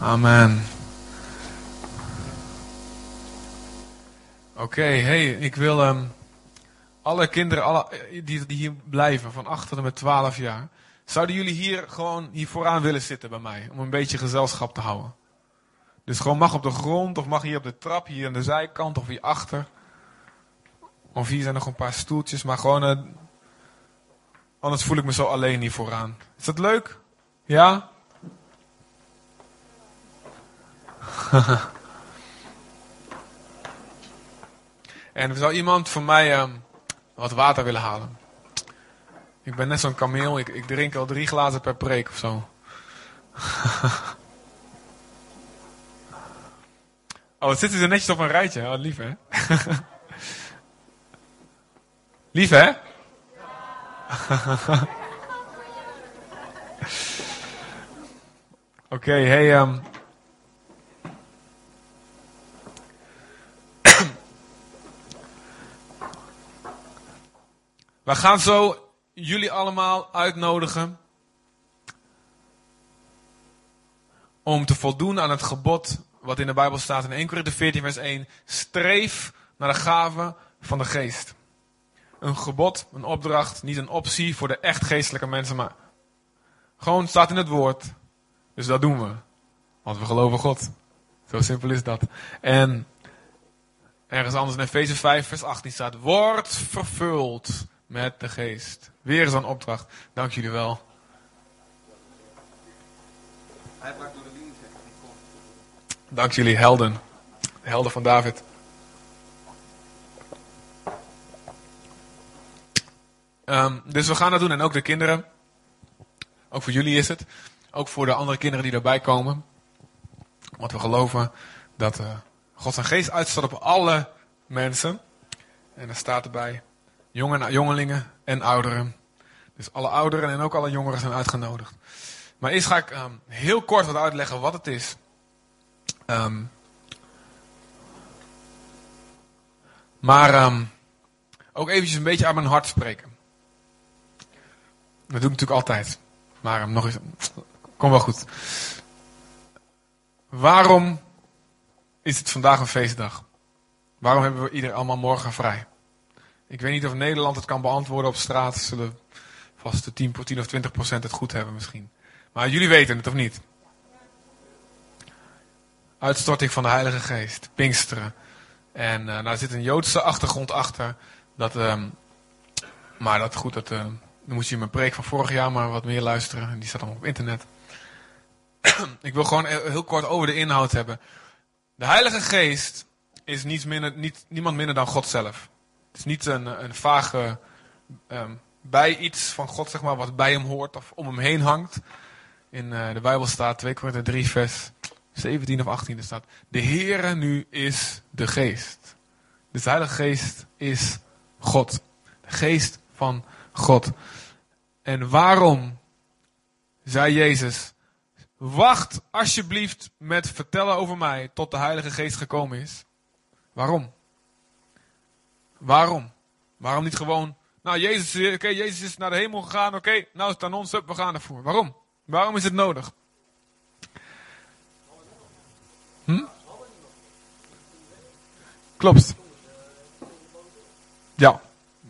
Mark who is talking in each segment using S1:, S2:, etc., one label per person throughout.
S1: Amen. Oké, hey, ik wil ehm, alle kinderen alle, die, die hier blijven, van 8 tot en met 12 jaar, zouden jullie hier gewoon hier vooraan willen zitten bij mij, om een beetje gezelschap te houden? Dus gewoon mag op de grond, of mag hier op de trap, hier aan de zijkant, of hier achter. Of hier zijn nog een paar stoeltjes, maar gewoon, eh, anders voel ik me zo alleen hier vooraan. Is dat leuk? Ja? en zou iemand voor mij ehm, wat water willen halen? Ik ben net zo'n kameel, ik, ik drink al drie glazen per preek of zo. oh, wat zitten ze netjes op een rijtje? Oh, lief hè? lief hè? Oké, hey, um, We gaan zo jullie allemaal uitnodigen om te voldoen aan het gebod wat in de Bijbel staat in 1 Corinthië 14 vers 1. Streef naar de gave van de geest. Een gebod, een opdracht, niet een optie voor de echt geestelijke mensen, maar gewoon staat in het woord. Dus dat doen we. Want we geloven God. Zo simpel is dat. En ergens anders in Efeze 5 vers 18 staat, word vervuld met de geest. Weer zo'n opdracht. Dank jullie wel. Hij door de linie Dank jullie helden. De helden van David. Um, dus we gaan dat doen en ook de kinderen. Ook voor jullie is het. Ook voor de andere kinderen die erbij komen. Want we geloven dat uh, God zijn geest uitstaat op alle mensen. En er staat erbij Jongen, jongelingen en ouderen. Dus alle ouderen en ook alle jongeren zijn uitgenodigd. Maar eerst ga ik um, heel kort wat uitleggen wat het is. Um, maar um, ook eventjes een beetje aan mijn hart spreken. Dat doe ik natuurlijk altijd. Maar nog eens. Kom wel goed. Waarom is het vandaag een feestdag? Waarom hebben we ieder allemaal morgen vrij? Ik weet niet of Nederland het kan beantwoorden op straat. Zullen vast de 10, 10 of 20 procent het goed hebben misschien. Maar jullie weten het of niet? Uitstorting van de Heilige Geest. Pinksteren. En uh, daar zit een Joodse achtergrond achter. Dat, uh, maar dat goed, dat, uh, dan moet je mijn preek van vorig jaar maar wat meer luisteren. Die staat allemaal op internet. Ik wil gewoon heel kort over de inhoud hebben. De Heilige Geest is niets minder, niet, niemand minder dan God zelf. Is niet een, een vage um, bij iets van God, zeg maar, wat bij hem hoort of om hem heen hangt. In uh, de Bijbel staat 2 Korinther 3 vers 17 of 18 er staat, de Heere nu is de geest. Dus de Heilige Geest is God. De geest van God. En waarom zei Jezus, wacht alsjeblieft met vertellen over mij tot de Heilige Geest gekomen is? Waarom? Waarom? Waarom niet gewoon, nou Jezus, oké, Jezus is naar de hemel gegaan, oké, nou is het aan ons, we gaan ervoor. Waarom? Waarom is het nodig? Hm? Klopt. Ja,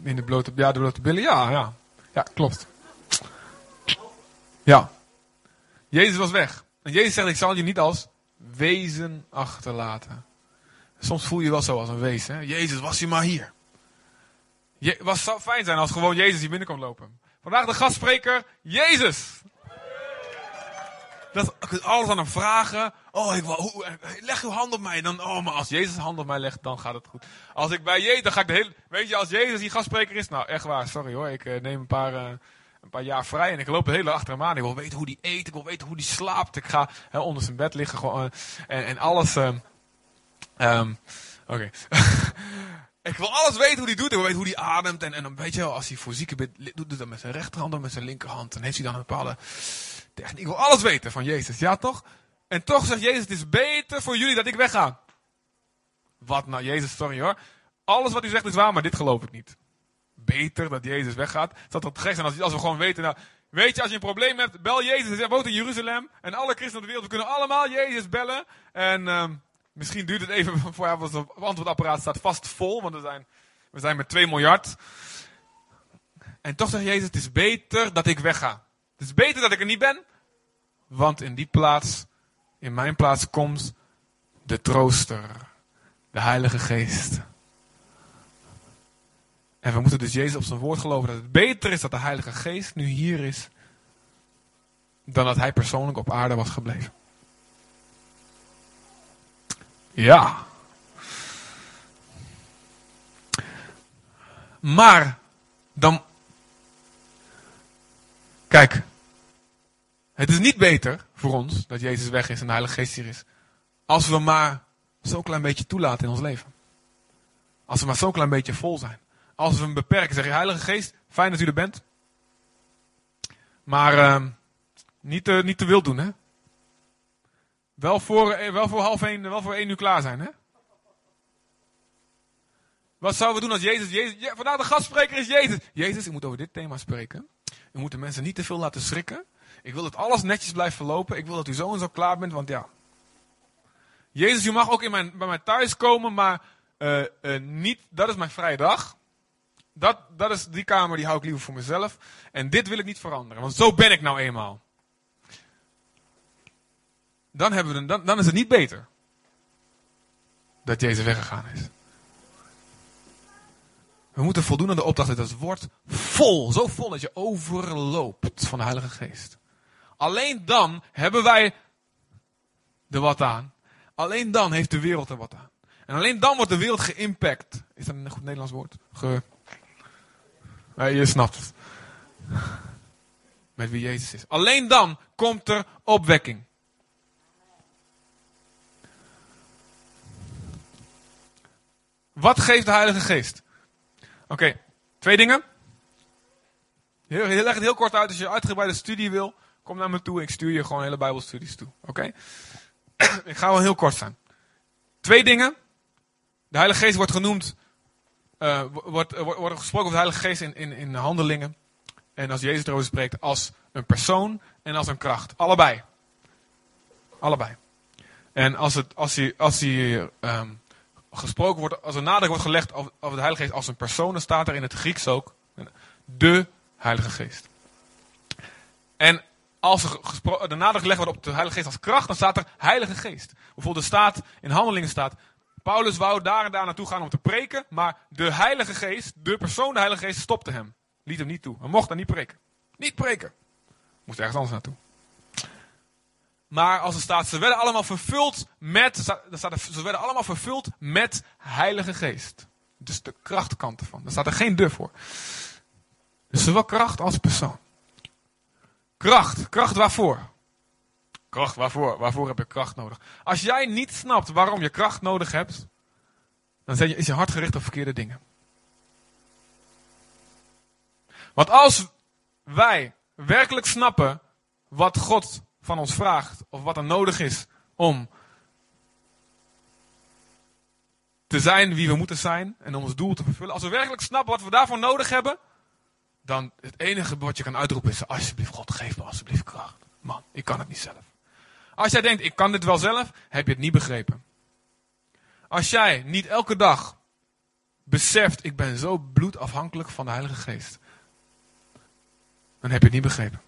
S1: in de blote, ja, de billen, ja, ja. Ja, klopt. Ja. Jezus was weg. En Jezus zegt, ik zal je niet als wezen achterlaten. Soms voel je wel zo als een wezen. Hè? Jezus, was je maar hier. Je, was zou fijn zijn als gewoon Jezus hier binnen kon lopen. Vandaag de gastspreker, Jezus. Dat ik alles aan hem vragen. Oh, ik, hoe, leg uw hand op mij. Dan, oh, maar als Jezus hand op mij legt, dan gaat het goed. Als ik bij Jezus, dan ga ik de hele. Weet je, als Jezus die gastspreker is, nou echt waar, sorry hoor. Ik uh, neem een paar, uh, een paar jaar vrij en ik loop de hele achter hem aan. Ik wil weten hoe die eet, ik wil weten hoe die slaapt. Ik ga onder zijn bed liggen gewoon, uh, en, en alles. Um, Oké. Ik wil alles weten hoe hij doet. Ik wil weten hoe hij ademt. En, en dan weet je wel, als hij voor zieken bent, doet hij dat met zijn rechterhand of met zijn linkerhand. Dan heeft hij dan een bepaalde techniek. Ik wil alles weten van Jezus. Ja, toch? En toch zegt Jezus, het is beter voor jullie dat ik wegga. Wat nou, Jezus, sorry hoor. Alles wat u zegt is waar, maar dit geloof ik niet. Beter dat Jezus weggaat. Dat dat gek zijn als, als we gewoon weten, nou, Weet je, als je een probleem hebt, bel Jezus. Hij woont in Jeruzalem. En alle christenen op de wereld, we kunnen allemaal Jezus bellen. En ehm, misschien duurt het even voor want het antwoordapparaat staat vast vol. Want we zijn, we zijn met 2 miljard. En toch zegt Jezus, het is beter dat ik wegga. Het is beter dat ik er niet ben. Want in die plaats, in mijn plaats komt de trooster. De Heilige Geest. En we moeten dus Jezus op zijn woord geloven dat het beter is dat de Heilige Geest nu hier is. Dan dat hij persoonlijk op aarde was gebleven. Ja. Maar, dan. Kijk. Het is niet beter voor ons dat Jezus weg is en de Heilige Geest hier is. Als we maar zo'n klein beetje toelaten in ons leven. Als we maar zo'n klein beetje vol zijn. Als we hem beperken, zeg je Heilige Geest, fijn dat u er bent. Maar uh, niet, te, niet te wild doen, hè? Wel voor, eh, wel voor half één, wel voor één uur klaar zijn, hè? Wat zouden we doen als Jezus, Jezus vandaag de gastspreker is Jezus. Jezus, ik moet over dit thema spreken. U moet de mensen niet te veel laten schrikken. Ik wil dat alles netjes blijft verlopen. Ik wil dat u zo en zo klaar bent, want ja. Jezus, u mag ook in mijn, bij mij thuis komen, maar uh, uh, niet, dat is mijn vrije dag. Dat, dat is die kamer, die hou ik liever voor mezelf. En dit wil ik niet veranderen, want zo ben ik nou eenmaal. Dan, hebben we, dan, dan is het niet beter dat Jezus weggegaan is. We moeten voldoen aan de opdracht dat het wordt vol, zo vol dat je overloopt van de Heilige Geest. Alleen dan hebben wij er wat aan. Alleen dan heeft de wereld er wat aan. En alleen dan wordt de wereld geïmpact. Is dat een goed Nederlands woord? Ge... Nee, je snapt het. Met wie Jezus is. Alleen dan komt er opwekking. Wat geeft de Heilige Geest? Oké, twee dingen. Heel, leg het heel kort uit. Als je uitgebreide studie wil, kom naar me toe. Ik stuur je gewoon hele Bijbelstudies toe. Oké? ik ga wel heel kort zijn. Twee dingen. De Heilige Geest wordt genoemd uh, wordt, wordt, wordt gesproken over de Heilige Geest in, in, in handelingen. En als Jezus erover spreekt, als een persoon en als een kracht. Allebei. Allebei. En als, het, als hij, als hij um, gesproken wordt, als er nadruk wordt gelegd over, de Heilige Geest als een persoon, dan staat er in het Grieks ook de Heilige Geest. En als er de nadruk gelegd wordt op de Heilige Geest als kracht, dan staat er Heilige Geest. Bijvoorbeeld er staat, in handelingen staat, Paulus wou daar en daar naartoe gaan om te preken, maar de Heilige Geest, de persoon de Heilige Geest, stopte hem. Liet hem niet toe. Hij mocht daar niet preken. Niet preken. Moest ergens anders naartoe. Maar als er staat, ze werden allemaal vervuld met, staat ze werden allemaal vervuld met Heilige Geest. Dus de krachtkant ervan. Daar staat er geen deur voor. Dus zowel kracht als persoon. Kracht. Kracht waarvoor? Kracht, waarvoor? Waarvoor heb je kracht nodig? Als jij niet snapt waarom je kracht nodig hebt, dan is je hart gericht op verkeerde dingen. Want als wij werkelijk snappen wat God van ons vraagt, of wat er nodig is om te zijn wie we moeten zijn en om ons doel te vervullen, als we werkelijk snappen wat we daarvoor nodig hebben, dan het enige wat je kan uitroepen is: alsjeblieft, God, geef me alsjeblieft kracht. Man, ik kan het niet zelf. Als jij denkt, ik kan dit wel zelf, heb je het niet begrepen. Als jij niet elke dag beseft, ik ben zo bloedafhankelijk van de Heilige Geest, dan heb je het niet begrepen.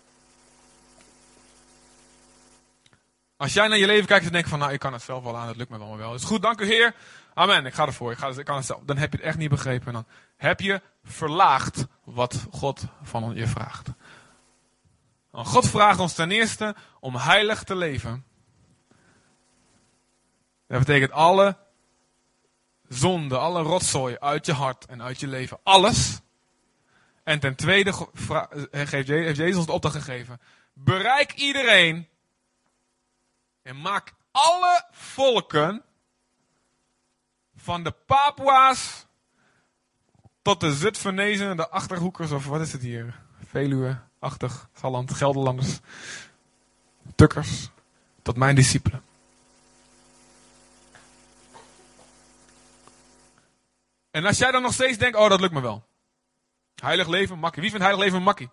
S1: Als jij naar je leven kijkt en denkt van, nou, ik kan het zelf wel aan, het lukt me allemaal wel. Is goed, dank u Heer. Amen, ik ga ervoor, ik, ga, ik kan het zelf. Dan heb je het echt niet begrepen. En dan heb je verlaagd wat God van je vraagt. God vraagt ons ten eerste om heilig te leven. Dat betekent alle zonde, alle rotzooi uit je hart en uit je leven. Alles. En ten tweede heeft Jezus ons de opdracht gegeven. Bereik iedereen. En maak alle volken. Van de Papua's. Tot de Zutphenezen, de Achterhoekers of wat is het hier? Veluwe achtig, Salland, Gelderlanders, Tukkers, tot mijn discipelen. En als jij dan nog steeds denkt, oh dat lukt me wel. Heilig leven, makkie. Wie vindt heilig leven makkie?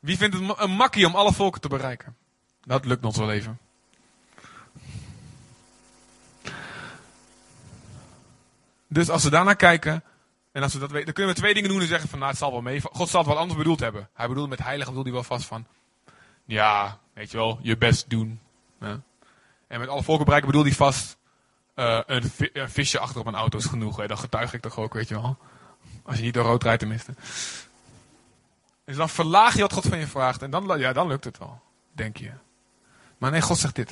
S1: Wie vindt het een makkie om alle volken te bereiken? Dat lukt ons wel even. Dus als we daarnaar kijken, en als we dat weten, dan kunnen we twee dingen doen en zeggen van, nou het zal wel mee. God zal het wat anders bedoeld hebben. Hij bedoelt met heilig bedoelt hij wel vast van, ja, weet je wel, je best doen. Ja. En met alle volken bereiken bedoelt hij vast, een, een, visje achter op een auto is genoeg. Hè? Dat getuig ik toch ook, weet je wel. Als je niet door rood rijdt tenminste. Dus dan verlaag je wat God van je vraagt. En dan, ja, dan lukt het wel, denk je. Maar nee, God zegt dit.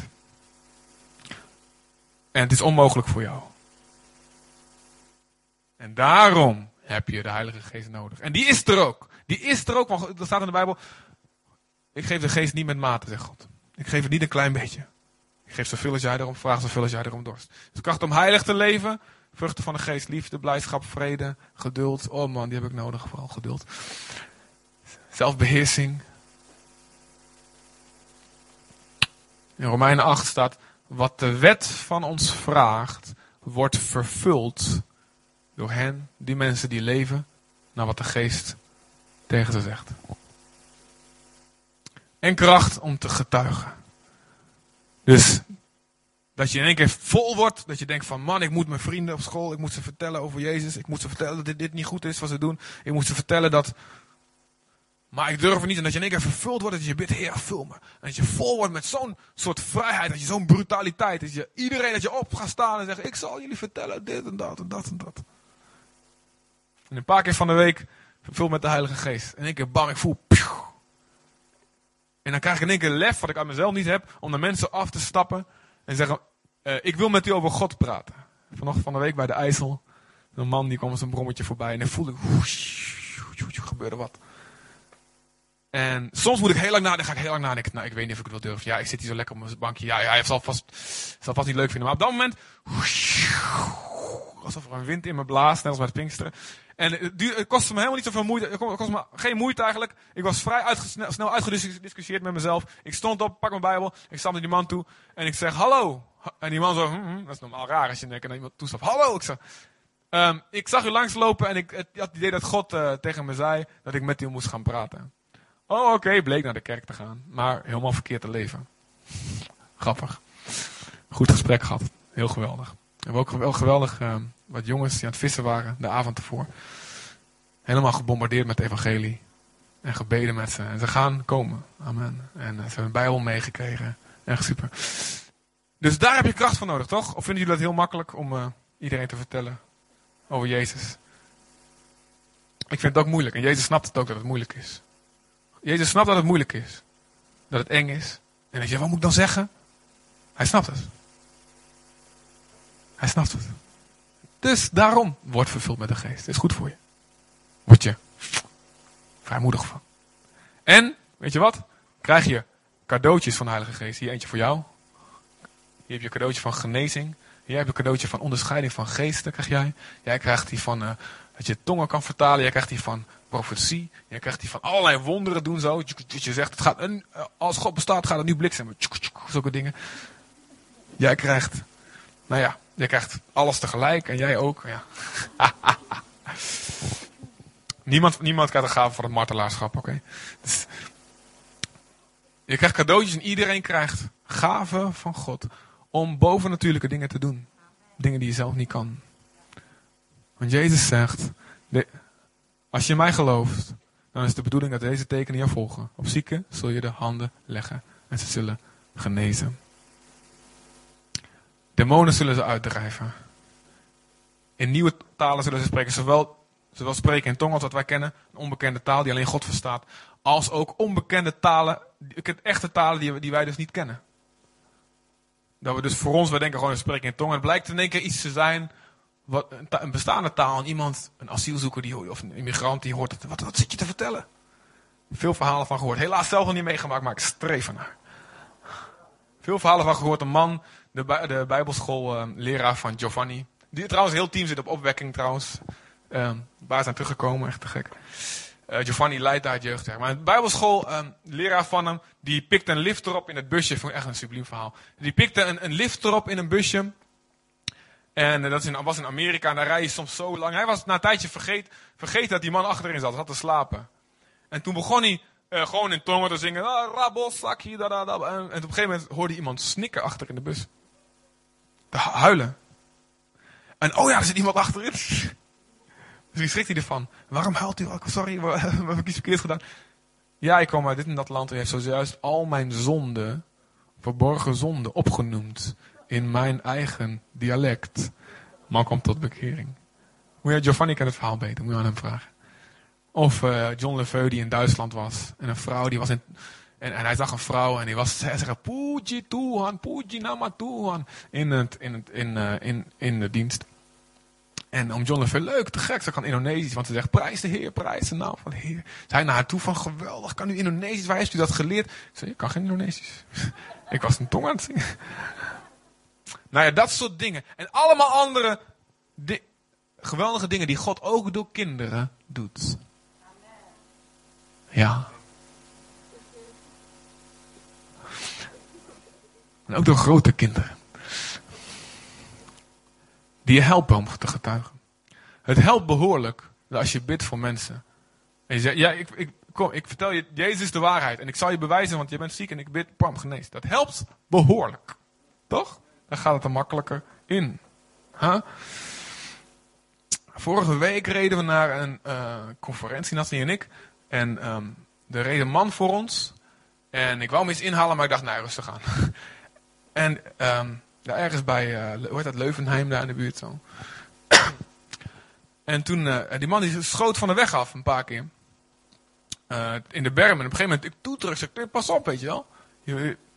S1: En het is onmogelijk voor jou. En daarom heb je de Heilige Geest nodig. En die is er ook. Die is er ook. Want er staat in de Bijbel. Ik geef de geest niet met mate, zegt God. Ik geef het niet een klein beetje. Ik geef zoveel als jij erom vraagt, zoveel als jij erom dorst. Dus kracht om heilig te leven. Vruchten van de geest, liefde, blijdschap, vrede, geduld. Oh man, die heb ik nodig, vooral geduld. Zelfbeheersing. In Romeinen 8 staat, wat de wet van ons vraagt, wordt vervuld door hen, die mensen die leven, naar wat de geest tegen ze zegt. En kracht om te getuigen. Dus dat je in één keer vol wordt, dat je denkt van man, ik moet mijn vrienden op school, ik moet ze vertellen over Jezus, ik moet ze vertellen dat dit, dit niet goed is wat ze doen, ik moet ze vertellen dat, maar ik durf het niet. En dat je in één keer vervuld wordt, dat je bidt, Heer, vul. En dat je vol wordt met zo'n soort vrijheid, dat je zo'n brutaliteit, dat je iedereen dat je op gaat staan en zegt, ik zal jullie vertellen dit en dat en dat en dat. En een paar keer van de week vervuld met de Heilige Geest. En in één keer bam, ik voel, en dan krijg ik in één keer lef, wat ik aan mezelf niet heb, om de mensen af te stappen en zeggen, uh, ik wil met u over God praten. Vanochtend van de week bij de IJssel, een man die kwam met zijn brommetje voorbij en dan voelde ik, gebeurde wat. En soms moet ik heel lang nadenken, ga ik heel lang nadenken. Nou, ik weet niet of ik het wel durf. Ja, ik zit hier zo lekker op mijn bankje. Ja, ja hij zal vast, zal vast niet leuk vinden. Maar op dat moment, alsof er een wind in me blaast, net als het Pinksteren. En het, het kostte me helemaal niet zoveel moeite. Het kostte me geen moeite eigenlijk. Ik was vrij snel uitgediscussieerd met mezelf. Ik stond op, pak mijn Bijbel. Ik stap naar die man toe. En ik zeg, hallo. En die man zo, hm, hm, dat is normaal raar als je denkt naar iemand toestapt. Hallo. Ik zeg, um, ik zag u langslopen en ik had het idee dat God uh, tegen me zei dat ik met u moest gaan praten. Oh, oké, bleek naar de kerk te gaan. Maar helemaal verkeerd te leven. Grappig. Goed gesprek gehad. Heel geweldig. We hebben ook wel geweldig uh, wat jongens die aan het vissen waren de avond ervoor. Helemaal gebombardeerd met evangelie. En gebeden met ze. En ze gaan komen. Amen. En uh, ze hebben een bijbel meegekregen. Echt super. Dus daar heb je kracht voor nodig, toch? Of vinden jullie dat heel makkelijk om uh, iedereen te vertellen over Jezus? Ik vind het ook moeilijk. En Jezus snapt het ook dat het moeilijk is. Jezus snapt dat het moeilijk is. Dat het eng is. En dat je, wat moet ik dan zeggen? Hij snapt het. Hij snapt het. Dus daarom, word vervuld met de geest. Het is goed voor je. Word je vrijmoedig van. En, weet je wat? Krijg je cadeautjes van de Heilige Geest. Hier eentje voor jou. Hier heb je een cadeautje van genezing. Hier heb je een cadeautje van onderscheiding van geesten, krijg jij. Jij krijgt die van uh, dat je tongen kan vertalen. Jij krijgt die van profetie. Jij krijgt die van allerlei wonderen doen zo. Je zegt, het gaat, een, als God bestaat gaat het nu bliksemen. Zulke dingen. Jij krijgt, nou ja, jij krijgt alles tegelijk en jij ook. Ja. niemand, niemand krijgt een gave voor het martelaarschap, oké? Dus, je krijgt cadeautjes en iedereen krijgt gaven van God om bovennatuurlijke dingen te doen. Dingen die je zelf niet kan. Want Jezus zegt, als je mij gelooft, dan is de bedoeling dat deze tekenen je volgen. Op zieken zul je de handen leggen en ze zullen genezen. Demonen zullen ze uitdrijven. In nieuwe talen zullen ze spreken, zowel, zowel spreken in tong als wat wij kennen, een onbekende taal die alleen God verstaat, als ook onbekende talen, echte talen die, wij dus niet kennen. Dat we dus voor ons, wij denken gewoon een spreken in tong. En het blijkt in één keer iets te zijn wat, een, bestaande taal en iemand, een asielzoeker die, of een immigrant die hoort het. Wat, zit je te vertellen? Veel verhalen van gehoord. Helaas zelf nog niet meegemaakt, maar ik streef ernaar. Veel verhalen van gehoord. Een man, de, de bijbelschoolleraar uh, van Giovanni. Die trouwens, heel team zit op opwekking trouwens. Uh, waar zijn teruggekomen, echt te gek. Uh, Giovanni leidt daar het jeugd. Maar een bijbelschool, um, leraar van hem, die pikte een lift erop in het busje. Vond ik echt een subliem verhaal. Die pikte een, een lift erop in een busje. En dat was in Amerika en daar rij je soms zo lang. Hij was na een tijdje vergeten vergeet dat die man achterin zat, zat te slapen. En toen begon hij eh, gewoon in tongen te zingen. Ah. En, op een gegeven moment hoorde iemand snikken achter in de bus. Te hu- huilen. En oh ja, er zit iemand achterin. Dus wie schrikt hij ervan? Waarom huilt u? Sorry, wat heb ik iets verkeerd gedaan? Ja, ik kwam uit dit en dat land en heeft zojuist al mijn zonden, verborgen zonden, opgenoemd. In mijn eigen dialect. Man komt tot bekering. Moet je Giovanni kent het verhaal beter, moet je aan hem vragen. Of eh, John Lefeu die in Duitsland was. En een vrouw die was in... En, en hij zag een vrouw en die was hij zeggen Puji Tuhan, Nama Tuhan. In, in, het, in, eh, in, in de dienst. En om John Lefeu, leuk, te gek, ze kan Indonesisch. Want ze zegt, prijs de Heer, prijs de naam van de Heer. Zij naar haar toe van, geweldig, kan u Indonesisch? Waar heeft u dat geleerd? Ik zei, ik kan geen Indonesisch. ik was een tong aan het. Nou ja, dat soort dingen. En allemaal andere di- geweldige dingen die God ook door kinderen doet. Ja. En ook door grote kinderen. Die je helpen om te getuigen. Het helpt behoorlijk als je bidt voor mensen. En je zegt, ja, ik, ik, kom, ik vertel je, Jezus is de waarheid. En ik zal je bewijzen, want je bent ziek en ik bid, pam, genees. Dat helpt behoorlijk. Toch? Dan gaat het er makkelijker in. Vorige week reden we naar een eh, conferentie, Nathalie en ik. En ehm er reed een man voor ons. En ik wou hem eens inhalen, maar ik dacht, nou, rustig aan. en ehm ergens bij, eh, hoe heet dat, Leuvenheim, daar in de buurt zo. en toen, eh, die man die schoot van de weg af een paar keer. In de berm. En op een gegeven moment, ik toeterug, zeg, ik, pas op, weet je wel.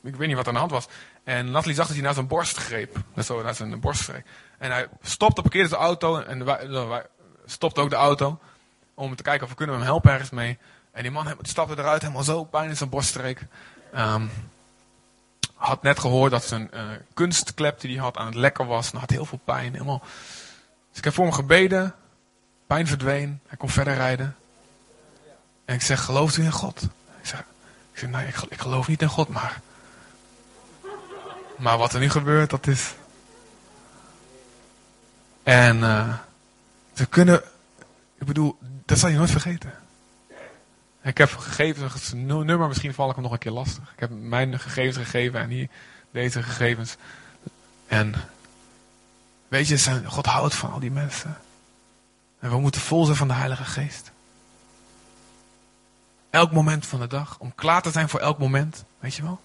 S1: Ik weet niet wat er aan de hand was. En Nathalie zag dat hij naar zijn borst greep. Zo, naar zijn borst greep. En hij stopte, parkeerde zijn auto. En wij, stopte ook de auto. Om te kijken of we kunnen hem helpen ergens mee. En die man stapte eruit, helemaal zo, pijn in zijn borststreek. Ehm, had net gehoord dat zijn eh, kunstklep die hij had aan het lekken was. En had heel veel pijn. Helemaal. Dus ik heb voor hem gebeden. Pijn verdween. Hij kon verder rijden. En ik zeg, gelooft u in God? Ik zeg, ik zeg nee, ik geloof niet in God, maar... Maar wat er nu gebeurt, dat is... En eh we kunnen... Ik bedoel, dat zal je nooit vergeten. Ik heb gegevens, een nummer, misschien val ik hem nog een keer lastig. Ik heb mijn gegevens gegeven en hier deze gegevens. En weet je, God houdt van al die mensen. En we moeten vol zijn van de Heilige Geest. Elk moment van de dag. Om klaar te zijn voor elk moment. Weet je wel?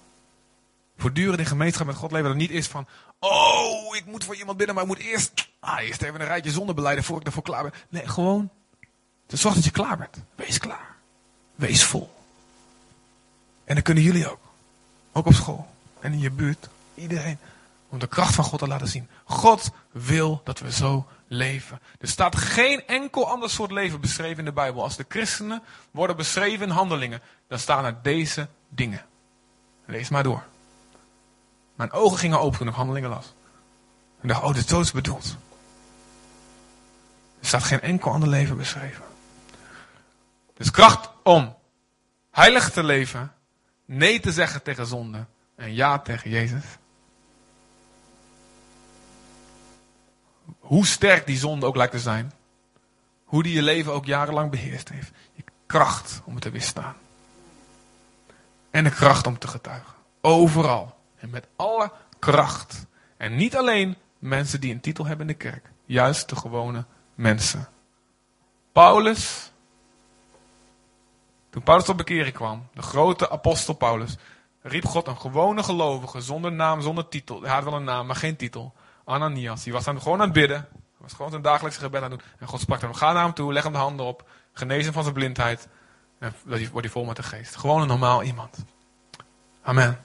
S1: Voortdurend in gemeenschap met God leven. Dat niet is van. Oh, ik moet voor iemand bidden. Maar ik moet eerst. Ah, eerst even een rijtje zonde beleiden. Voor ik ervoor klaar ben. Nee, gewoon. Dus zorg dat je klaar bent. Wees klaar. Wees vol. En dan kunnen jullie ook. Ook op school. En in je buurt. Iedereen. Om de kracht van God te laten zien. God wil dat we zo leven. Er staat geen enkel ander soort leven beschreven in de Bijbel. Als de christenen worden beschreven in handelingen. Dan staan er deze dingen. Lees maar door. Mijn ogen gingen open toen ik handelingen las. Ik dacht, oh, is zo is bedoeld. Er staat geen enkel ander leven beschreven. Dus kracht om heilig te leven, nee te zeggen tegen zonde en ja tegen Jezus. Hoe sterk die zonde ook lijkt te zijn, hoe die je leven ook jarenlang beheerst heeft, je kracht om te weerstaan. En de kracht om te getuigen. Overal. Met alle kracht. En niet alleen mensen die een titel hebben in de kerk. Juist de gewone mensen. Paulus toen Paulus tot bekering kwam, de grote apostel Paulus, riep God een gewone gelovige, zonder naam, zonder titel. Hij had wel een naam, maar geen titel. Ananias. Die was dan gewoon aan het bidden. Was gewoon zijn dagelijkse gebed aan het doen. En God sprak hem, ga naar hem toe, leg hem de handen op. Genees hem van zijn blindheid. En wordt hij vol met de geest. Gewoon een normaal iemand. Amen.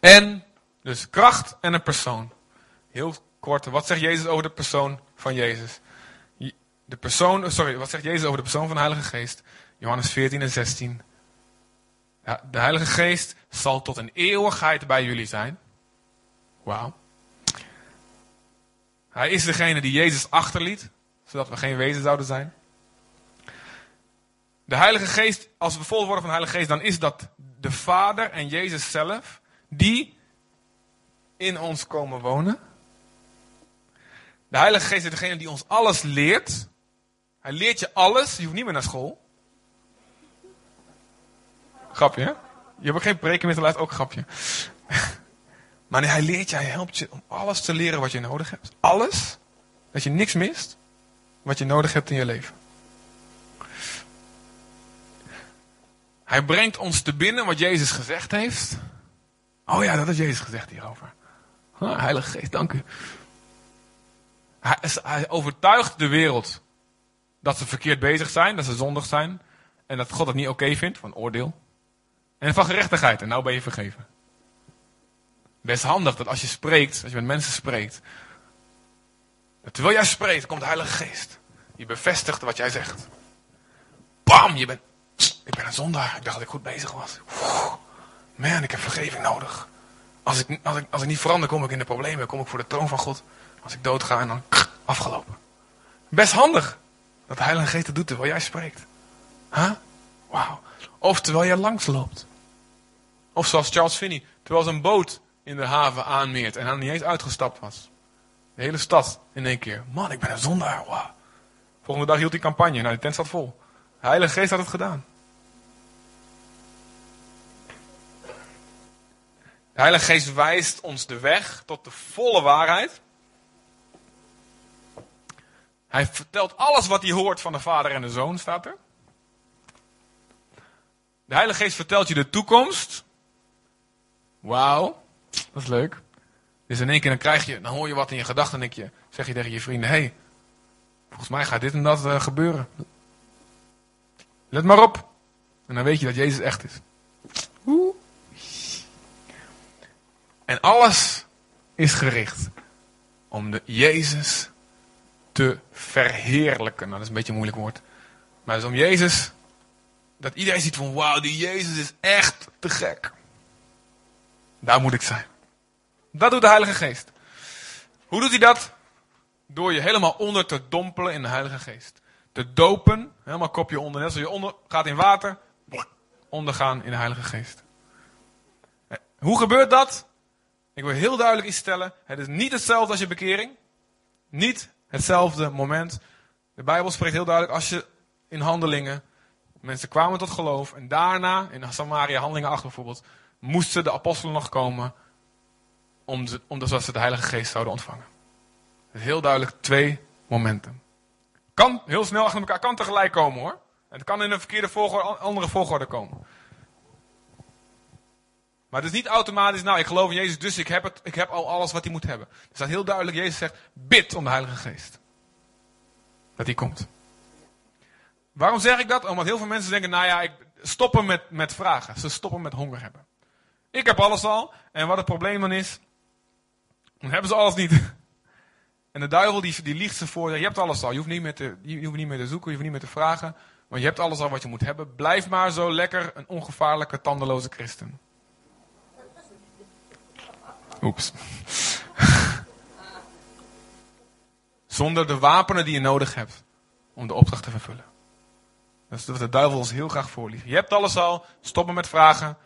S1: En, dus kracht en een persoon. Heel kort, wat zegt Jezus over de persoon van Jezus? de persoon, sorry, wat zegt Jezus over de persoon van de Heilige Geest? Johannes 14 en 16. Ja, de Heilige Geest zal tot een eeuwigheid bij jullie zijn. Wauw. Hij is degene die Jezus achterliet, zodat we geen wezen zouden zijn. De Heilige Geest, als we vol worden van de Heilige Geest, dan is dat de Vader en Jezus zelf, die in ons komen wonen. De Heilige Geest is degene die ons alles leert. Hij leert je alles. Je hoeft niet meer naar school. Grapje, hè? Je hebt geen preken meer te laten, ook grapje. maar hij leert je, hij helpt je om alles te leren wat je nodig hebt. Alles. Dat je niks mist wat je nodig hebt in je leven. Hij brengt ons te binnen wat Jezus gezegd heeft. Oh ja, dat heeft Jezus gezegd hierover. Ah, Heilige Geest, dank u. Hij, overtuigt de wereld dat ze verkeerd bezig zijn, dat ze zondig zijn. En dat God het niet oké vindt, van oordeel. En van gerechtigheid, en nou ben je vergeven. Best handig dat als je spreekt, als je met mensen spreekt. Terwijl jij spreekt, komt de Heilige Geest. Die bevestigt wat jij zegt. Bam, je bent, ik ben een zondaar. Ik dacht dat ik goed bezig was. Man, ik heb vergeving nodig. Als ik, als, ik, als ik niet verander, kom ik in de problemen. Kom ik voor de troon van God. Als ik doodga en dan afgelopen. Best handig. Dat de Heilige Geest het doet terwijl jij spreekt. Huh? Wauw. Of terwijl jij langs loopt. Of zoals Charles Finney, terwijl zijn boot in de haven aanmeert en hij niet eens uitgestapt was. De hele stad in één keer. Man, ik ben een zondaar. Wow. Volgende dag hield hij campagne. Nou, de tent zat vol. De Heilige Geest had het gedaan. De Heilige Geest wijst ons de weg tot de volle waarheid. Hij vertelt alles wat hij hoort van de Vader en de Zoon, staat er. De Heilige Geest vertelt je de toekomst. Wauw, dat is leuk. Dus in één keer dan krijg je, dan hoor je wat in je gedachten en je, zeg je tegen je vrienden, hé, hey, volgens mij gaat dit en dat uh, gebeuren. Let maar op. En dan weet je dat Jezus echt is. Oeh. En alles is gericht om de Jezus te verheerlijken. Nou, dat is een beetje een moeilijk woord. Maar het is om Jezus, dat iedereen ziet van wauw, die Jezus is echt te gek. Daar moet ik zijn. Dat doet de Heilige Geest. Hoe doet hij dat? Door je helemaal onder te dompelen in de Heilige Geest. Te dopen, helemaal kopje onder. Net zoals je onder gaat in water, ondergaan in de Heilige Geest. Hoe gebeurt dat? Ik wil heel duidelijk iets stellen. Het is niet hetzelfde als je bekering. Niet hetzelfde moment. De Bijbel spreekt heel duidelijk als je in handelingen. Mensen kwamen tot geloof. En daarna, in Samaria, handelingen 8 bijvoorbeeld. Moesten de apostelen nog komen. Omdat ze de Heilige Geest zouden ontvangen. Heel duidelijk twee momenten. Kan heel snel achter elkaar, kan tegelijk komen hoor. Het kan in een verkeerde volgorde, andere volgorde komen. Maar het is niet automatisch, nou ik geloof in Jezus, dus ik heb, het, ik heb al alles wat hij moet hebben. Er staat heel duidelijk, Jezus zegt, bid om de Heilige Geest. Dat hij komt. Waarom zeg ik dat? Omdat heel veel mensen denken, nou ja, ik stoppen met, met vragen. Ze stoppen met honger hebben. Ik heb alles al. En wat het probleem dan is, dan hebben ze alles niet. En de duivel die, die liegt ze voor, je hebt alles al. Je hoeft, niet meer te, je hoeft niet meer te zoeken, je hoeft niet meer te vragen. Want je hebt alles al wat je moet hebben. Blijf maar zo lekker een ongevaarlijke, tandeloze christen. Oeps. Zonder de wapenen die je nodig hebt om de opdracht te vervullen. Dat is wat de duivel ons heel graag voorliegt. Je hebt alles al, stoppen met vragen.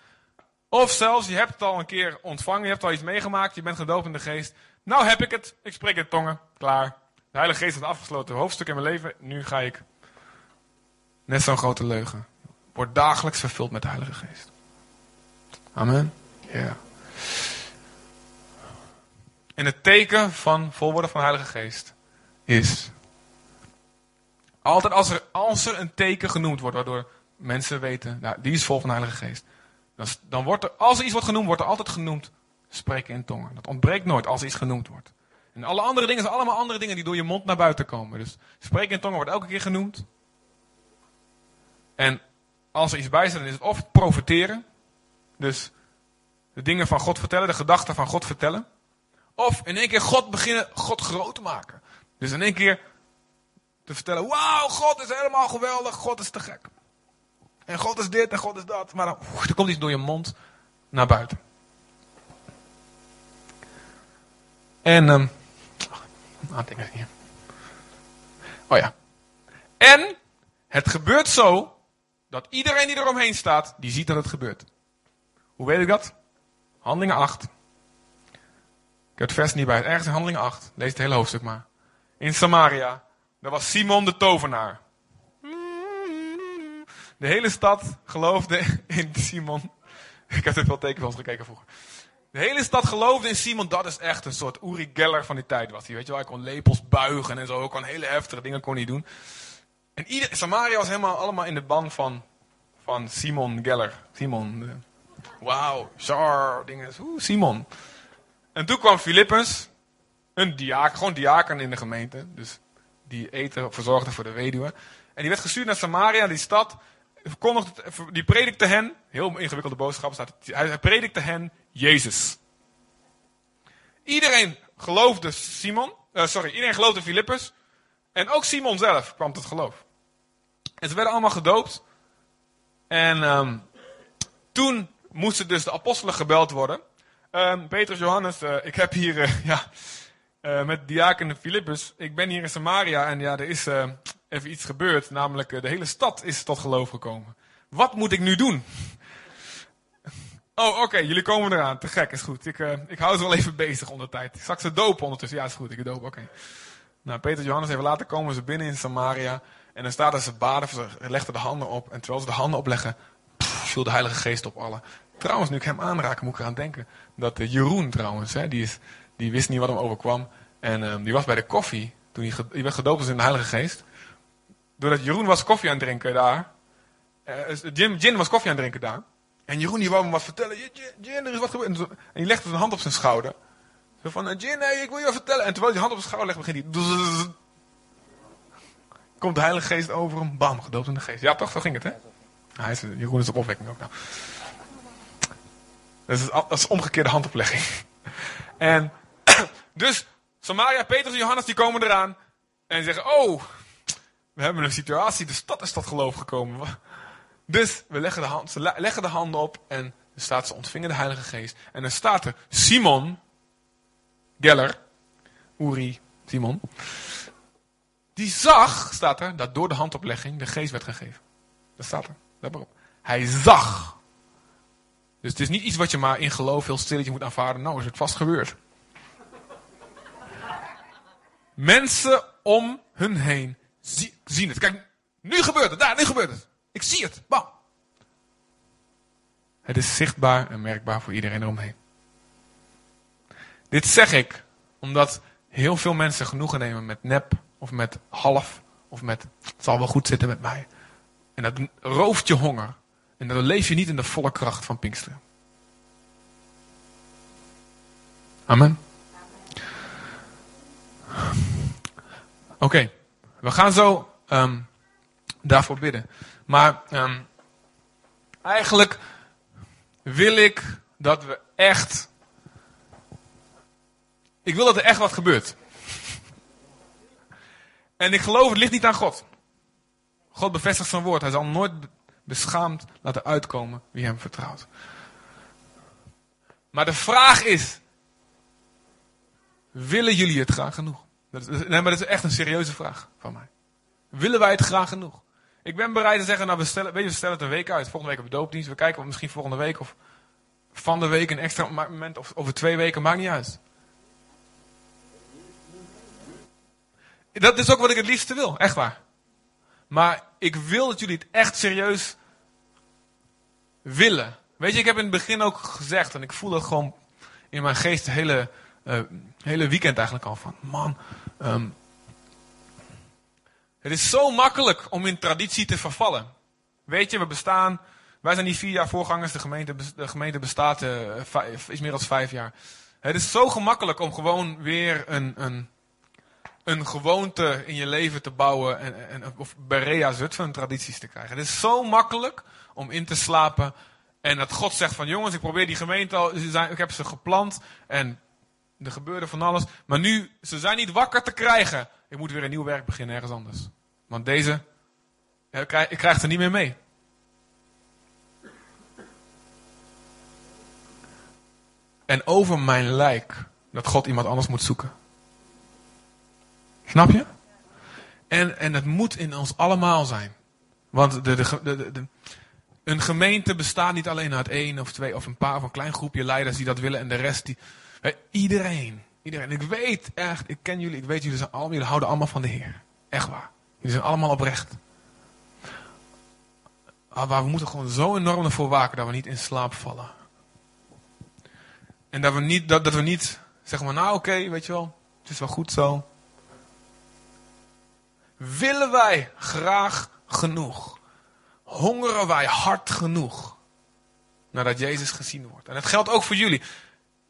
S1: Of zelfs, je hebt het al een keer ontvangen, je hebt al iets meegemaakt, je bent gedoopt in de geest. Nou heb ik het, ik spreek in tongen, klaar. De Heilige Geest heeft afgesloten hoofdstuk in mijn leven, nu ga ik. Net zo'n grote leugen. Word dagelijks vervuld met de Heilige Geest. Amen. Ja. En het teken van volworden van de Heilige Geest is. Altijd als er, als er een teken genoemd wordt, waardoor mensen weten, nou, die is vol van de Heilige Geest. Dan, dan wordt er, als er iets wordt genoemd, wordt er altijd genoemd spreken in tongen. Dat ontbreekt nooit als iets genoemd wordt. En alle andere dingen zijn allemaal andere dingen die door je mond naar buiten komen. Dus spreken in tongen wordt elke keer genoemd. En als er iets bij staat, dan is het of profeteren. Dus de dingen van God vertellen, de gedachten van God vertellen. Of in één keer God beginnen, God groot te maken. Dus in één keer te vertellen, wauw, God is helemaal geweldig, God is te gek. En God is dit en God is dat. Maar dan, er komt iets door je mond naar buiten. En, hier. Oh ja. En het gebeurt zo dat iedereen die eromheen staat, die ziet dat het gebeurt. Hoe weet ik dat? Handelingen 8. Heb het vers niet bij. Ergens in Handelingen 8. Lees het hele hoofdstuk maar. In Samaria. Daar was Simon de tovenaar. De hele stad geloofde in Simon. Ik heb er veel tekenfilms gekeken vroeger. De hele stad geloofde in Simon. Dat is echt een soort Uri Geller van die tijd was hij. Weet je wel, hij kon lepels buigen en zo. Hij kon hele heftige dingen kon hij doen. En Samaria was helemaal allemaal in de ban van, van Simon Geller. Simon. eh, Wauw, Char, dingen. Oeh, Simon. En toen kwam Filippus. Een diaken, gewoon diaken in de gemeente. Dus die eten verzorgde voor de weduwe. En die werd gestuurd naar Samaria, die stad. Die predikte hen, heel ingewikkelde boodschap staat. hij predikte hen Jezus. Iedereen geloofde Simon, eh, sorry, iedereen geloofde Filippus. En ook Simon zelf kwam tot geloof. En ze werden allemaal gedoopt. En ehm, toen moesten dus de apostelen gebeld worden. Ehm Petrus, Johannes, eh, ik heb hier, eh, ja, eh, met diaken Filippus. Ik ben hier in Samaria en ja, er is eh, even iets gebeurd. Namelijk, de hele stad is tot geloof gekomen. Wat moet ik nu doen? Oh, oké, jullie komen eraan. Te gek, is goed. Ik, ik hou ze wel even bezig onder tijd. Ik ze dopen ondertussen? Ja, is goed, ik doop, oké. Nou, Peter en Johannes even later komen ze binnen in Samaria. En dan staat er ze baden, ze legden de handen op. En terwijl ze de handen opleggen, pff, viel de Heilige Geest op allen. Trouwens, nu ik hem aanraak, moet ik eraan denken. Dat eh, Jeroen trouwens, hè, die, is, die wist niet wat hem overkwam. En ehm, die was bij de koffie, toen hij, werd gedoopt in de Heilige Geest. Doordat Jeroen was koffie aan het drinken daar. eh, Jim, was koffie aan het drinken daar. En Jeroen die wou hem wat vertellen. "Ja, Jin, Jin, er is wat gebeurd. En die legde zijn hand op zijn schouder. Zo van, eh, Jin, hey, ik wil je wat vertellen. En terwijl hij zijn hand op zijn schouder legt, begint hij... Komt de Heilige Geest over hem. Bam, gedoopt in de geest. Ja, toch? Zo ging het, hè? Hij is, Jeroen is op opwekking ook nou. Dat is, dat is omgekeerde handoplegging. En dus Samaria, Petrus en Johannes die komen eraan. En zeggen, oh, we hebben een situatie. De stad is tot geloof gekomen. Dus we leggen de, ze le- leggen de handen op. En staat, ze ontvingen de Heilige Geest. En dan staat er Simon, Geller, Uri, Simon. Die zag, staat er, dat door de handoplegging de geest werd gegeven. Dat staat er. Let maar op. Hij zag. Dus het is niet iets wat je maar in geloof heel stilletje moet aanvaarden. Nou is het vast gebeurd. Mensen om hun heen zie- zien het. Kijk, nu gebeurt het. Daar, nu gebeurt het. Ik zie het. Bam. Het is zichtbaar en merkbaar voor iedereen eromheen. Dit zeg ik omdat heel veel mensen genoegen nemen met nep of met half of met het zal wel goed zitten met mij. En dat rooft je honger. En dan leef je niet in de volle kracht van Pinksteren. Amen. Oké, we gaan zo ehm, daarvoor bidden. Maar ehm, eigenlijk wil ik dat we echt. Ik wil dat er echt wat gebeurt. En ik geloof, het ligt niet aan God. God bevestigt zijn woord. Hij zal nooit beschaamd laten uitkomen wie hem vertrouwt. Maar de vraag is: willen jullie het graag genoeg? Dat is, nee, maar dat is echt een serieuze vraag van mij. Willen wij het graag genoeg? Ik ben bereid te zeggen, nou we stellen, weet je, we stellen het een week uit. Volgende week hebben we doopdienst. We kijken of misschien volgende week of van de week een extra moment of over twee weken, maakt niet uit. Dat is ook wat ik het liefste wil, echt waar. Maar ik wil dat jullie het echt serieus willen. Weet je, ik heb in het begin ook gezegd, en ik voel dat gewoon in mijn geest het hele, eh, hele weekend eigenlijk al van, man, ehm, het is zo makkelijk om in traditie te vervallen. Weet je, we bestaan, wij zijn die vier jaar voorgangers, de gemeente, de gemeente bestaat eh, vijf, is meer dan vijf jaar. Het is zo gemakkelijk om gewoon weer een, een, een gewoonte in je leven te bouwen en, en, of Berea Zutphen tradities te krijgen. Het is zo makkelijk om in te slapen en dat God zegt van jongens, ik probeer die gemeente al, zijn, ik heb ze geplant en er gebeurde van alles. Maar nu, ze zijn niet wakker te krijgen. Ik moet weer een nieuw werk beginnen ergens anders. Want deze, ja, ik, krijg, ik er niet meer mee. En over mijn lijk dat God iemand anders moet zoeken. Snap je? En, en het moet in ons allemaal zijn. Want de, de, de, een gemeente bestaat niet alleen uit één of twee of een paar of een klein groepje leiders die dat willen en de rest die. Hè, iedereen. Iedereen. Ik weet echt, ik ken jullie, ik weet jullie zijn allemaal, jullie houden allemaal van de Heer. Echt waar. Jullie zijn allemaal oprecht. ah, waar we moeten gewoon zo enorm ervoor waken dat we niet in slaap vallen. En dat we niet, dat, dat we niet zeggen maar, nou oké, weet je wel, het is wel goed zo. Willen wij graag genoeg? Hongeren wij hard genoeg? Nadat Jezus gezien wordt. En het geldt ook voor jullie.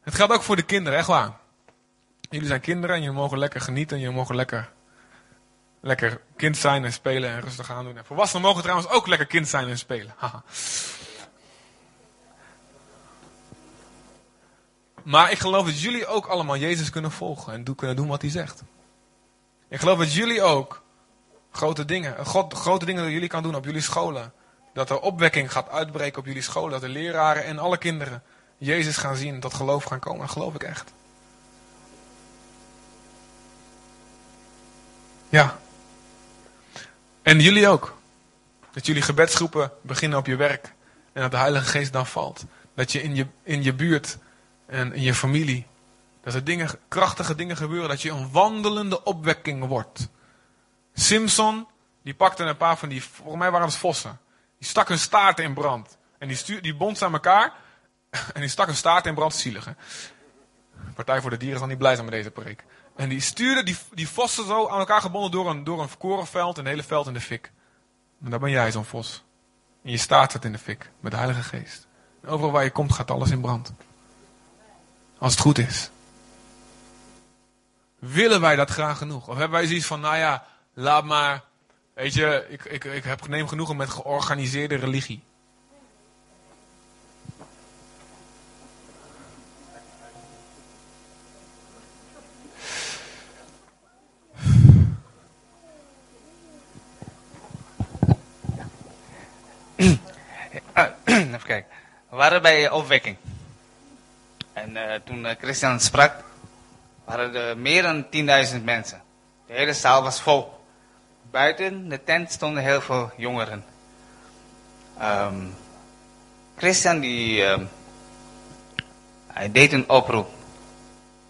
S1: Het geldt ook voor de kinderen, echt waar. Jullie zijn kinderen en jullie mogen lekker genieten en jullie mogen lekker, lekker kind zijn en spelen en rustig aan doen. En volwassenen mogen trouwens ook lekker kind zijn en spelen. Maar ik geloof dat jullie ook allemaal Jezus kunnen volgen en kunnen doen wat hij zegt. Ik geloof dat jullie ook grote dingen, God, grote dingen dat jullie kan doen op jullie scholen. Dat er opwekking gaat uitbreken op jullie scholen. Dat de leraren en alle kinderen Jezus gaan zien. Dat geloof gaan komen. Geloof ik echt. Ja. En jullie ook. Dat jullie gebedsgroepen beginnen op je werk. En dat de Heilige Geest dan valt. Dat je in je, in je buurt en in je familie. Dat er dingen, krachtige dingen gebeuren. Dat je een wandelende opwekking wordt. Simpson, die pakte een paar van die, volgens mij waren het vossen. Die stak hun staart in brand. En die, stuur, die bond ze aan elkaar. En die stak hun staart in brand, zielig hè. Partij voor de Dieren zal niet blij zijn met deze preek. En die stuurde die, die vossen zo aan elkaar gebonden door een, door een korenveld. En het hele veld in de fik. En daar ben jij zo'n vos. En je staart het in de fik. Met de Heilige Geest. En overal waar je komt gaat alles in brand. Als het goed is. Willen wij dat graag genoeg? Of hebben wij zoiets van, nou ja, laat maar. Weet je, ik, ik, ik heb neem genoegen met georganiseerde religie.
S2: Even kijken. We waren bij opwekking. En uh, toen uh, Christian sprak, waren er meer dan 10.000 mensen. De hele zaal was vol. Buiten de tent stonden heel veel jongeren. Um, Christian die, um, hij deed een oproep.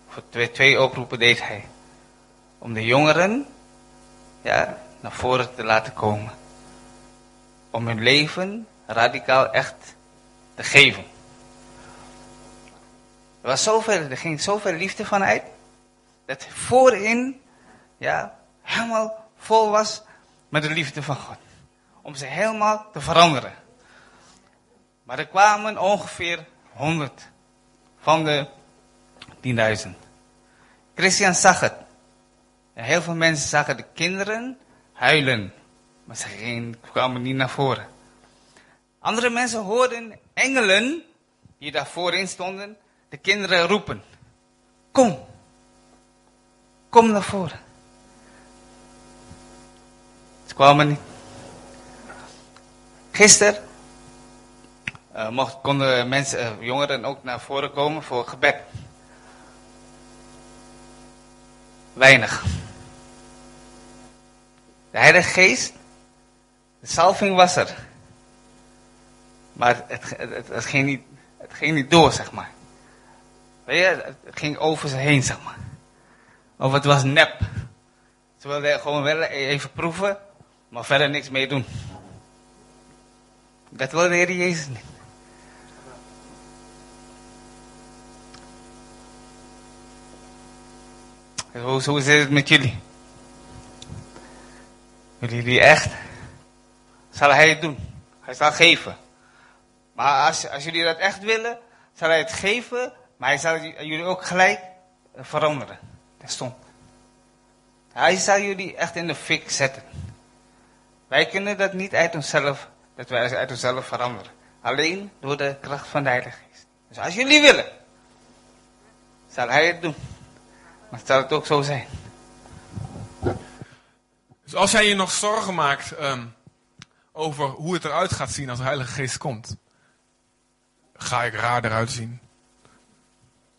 S2: Voor twee, twee oproepen deed hij. Om de jongeren ja, naar voren te laten komen. Om hun leven radicaal echt te geven. Er, was zoveel, er ging zoveel liefde vanuit. Dat voorin ja, helemaal vol was met de liefde van God. Om ze helemaal te veranderen. Maar er kwamen ongeveer 100 van de 10.000. Christian zag het. Heel veel mensen zagen de kinderen huilen. Maar ze gingen, kwamen niet naar voren. Andere mensen hoorden engelen die daar voorin stonden, de kinderen roepen. Kom. Kom naar voren. Kwamen. Gisteren uh, mocht, konden mensen, uh, jongeren ook naar voren komen voor gebed. Weinig. De Heilige Geest, de salving was er. Maar het, het, het, ging niet, het ging niet door, zeg maar. Weet je, het ging over ze heen, zeg maar. Of het was nep. Ze wilden gewoon wel even proeven, maar verder niks mee doen. Dat wilde de Heer Jezus niet. Hoe, hoe zit het met jullie? Willen jullie echt? Zal hij het doen? Hij zal geven. Maar als, als jullie dat echt willen, zal hij het geven, maar hij zal jullie ook gelijk veranderen. Dat stond. Hij zal jullie echt in de fik zetten. Wij kunnen dat niet uit onszelf, dat wij uit onszelf veranderen. Alleen door de kracht van de Heilige Geest. Dus als jullie willen, zal hij het doen. Maar zal het ook zo zijn.
S1: Dus als jij je nog zorgen maakt um, over hoe het eruit gaat zien als de Heilige Geest komt. Ga ik raar eruit zien?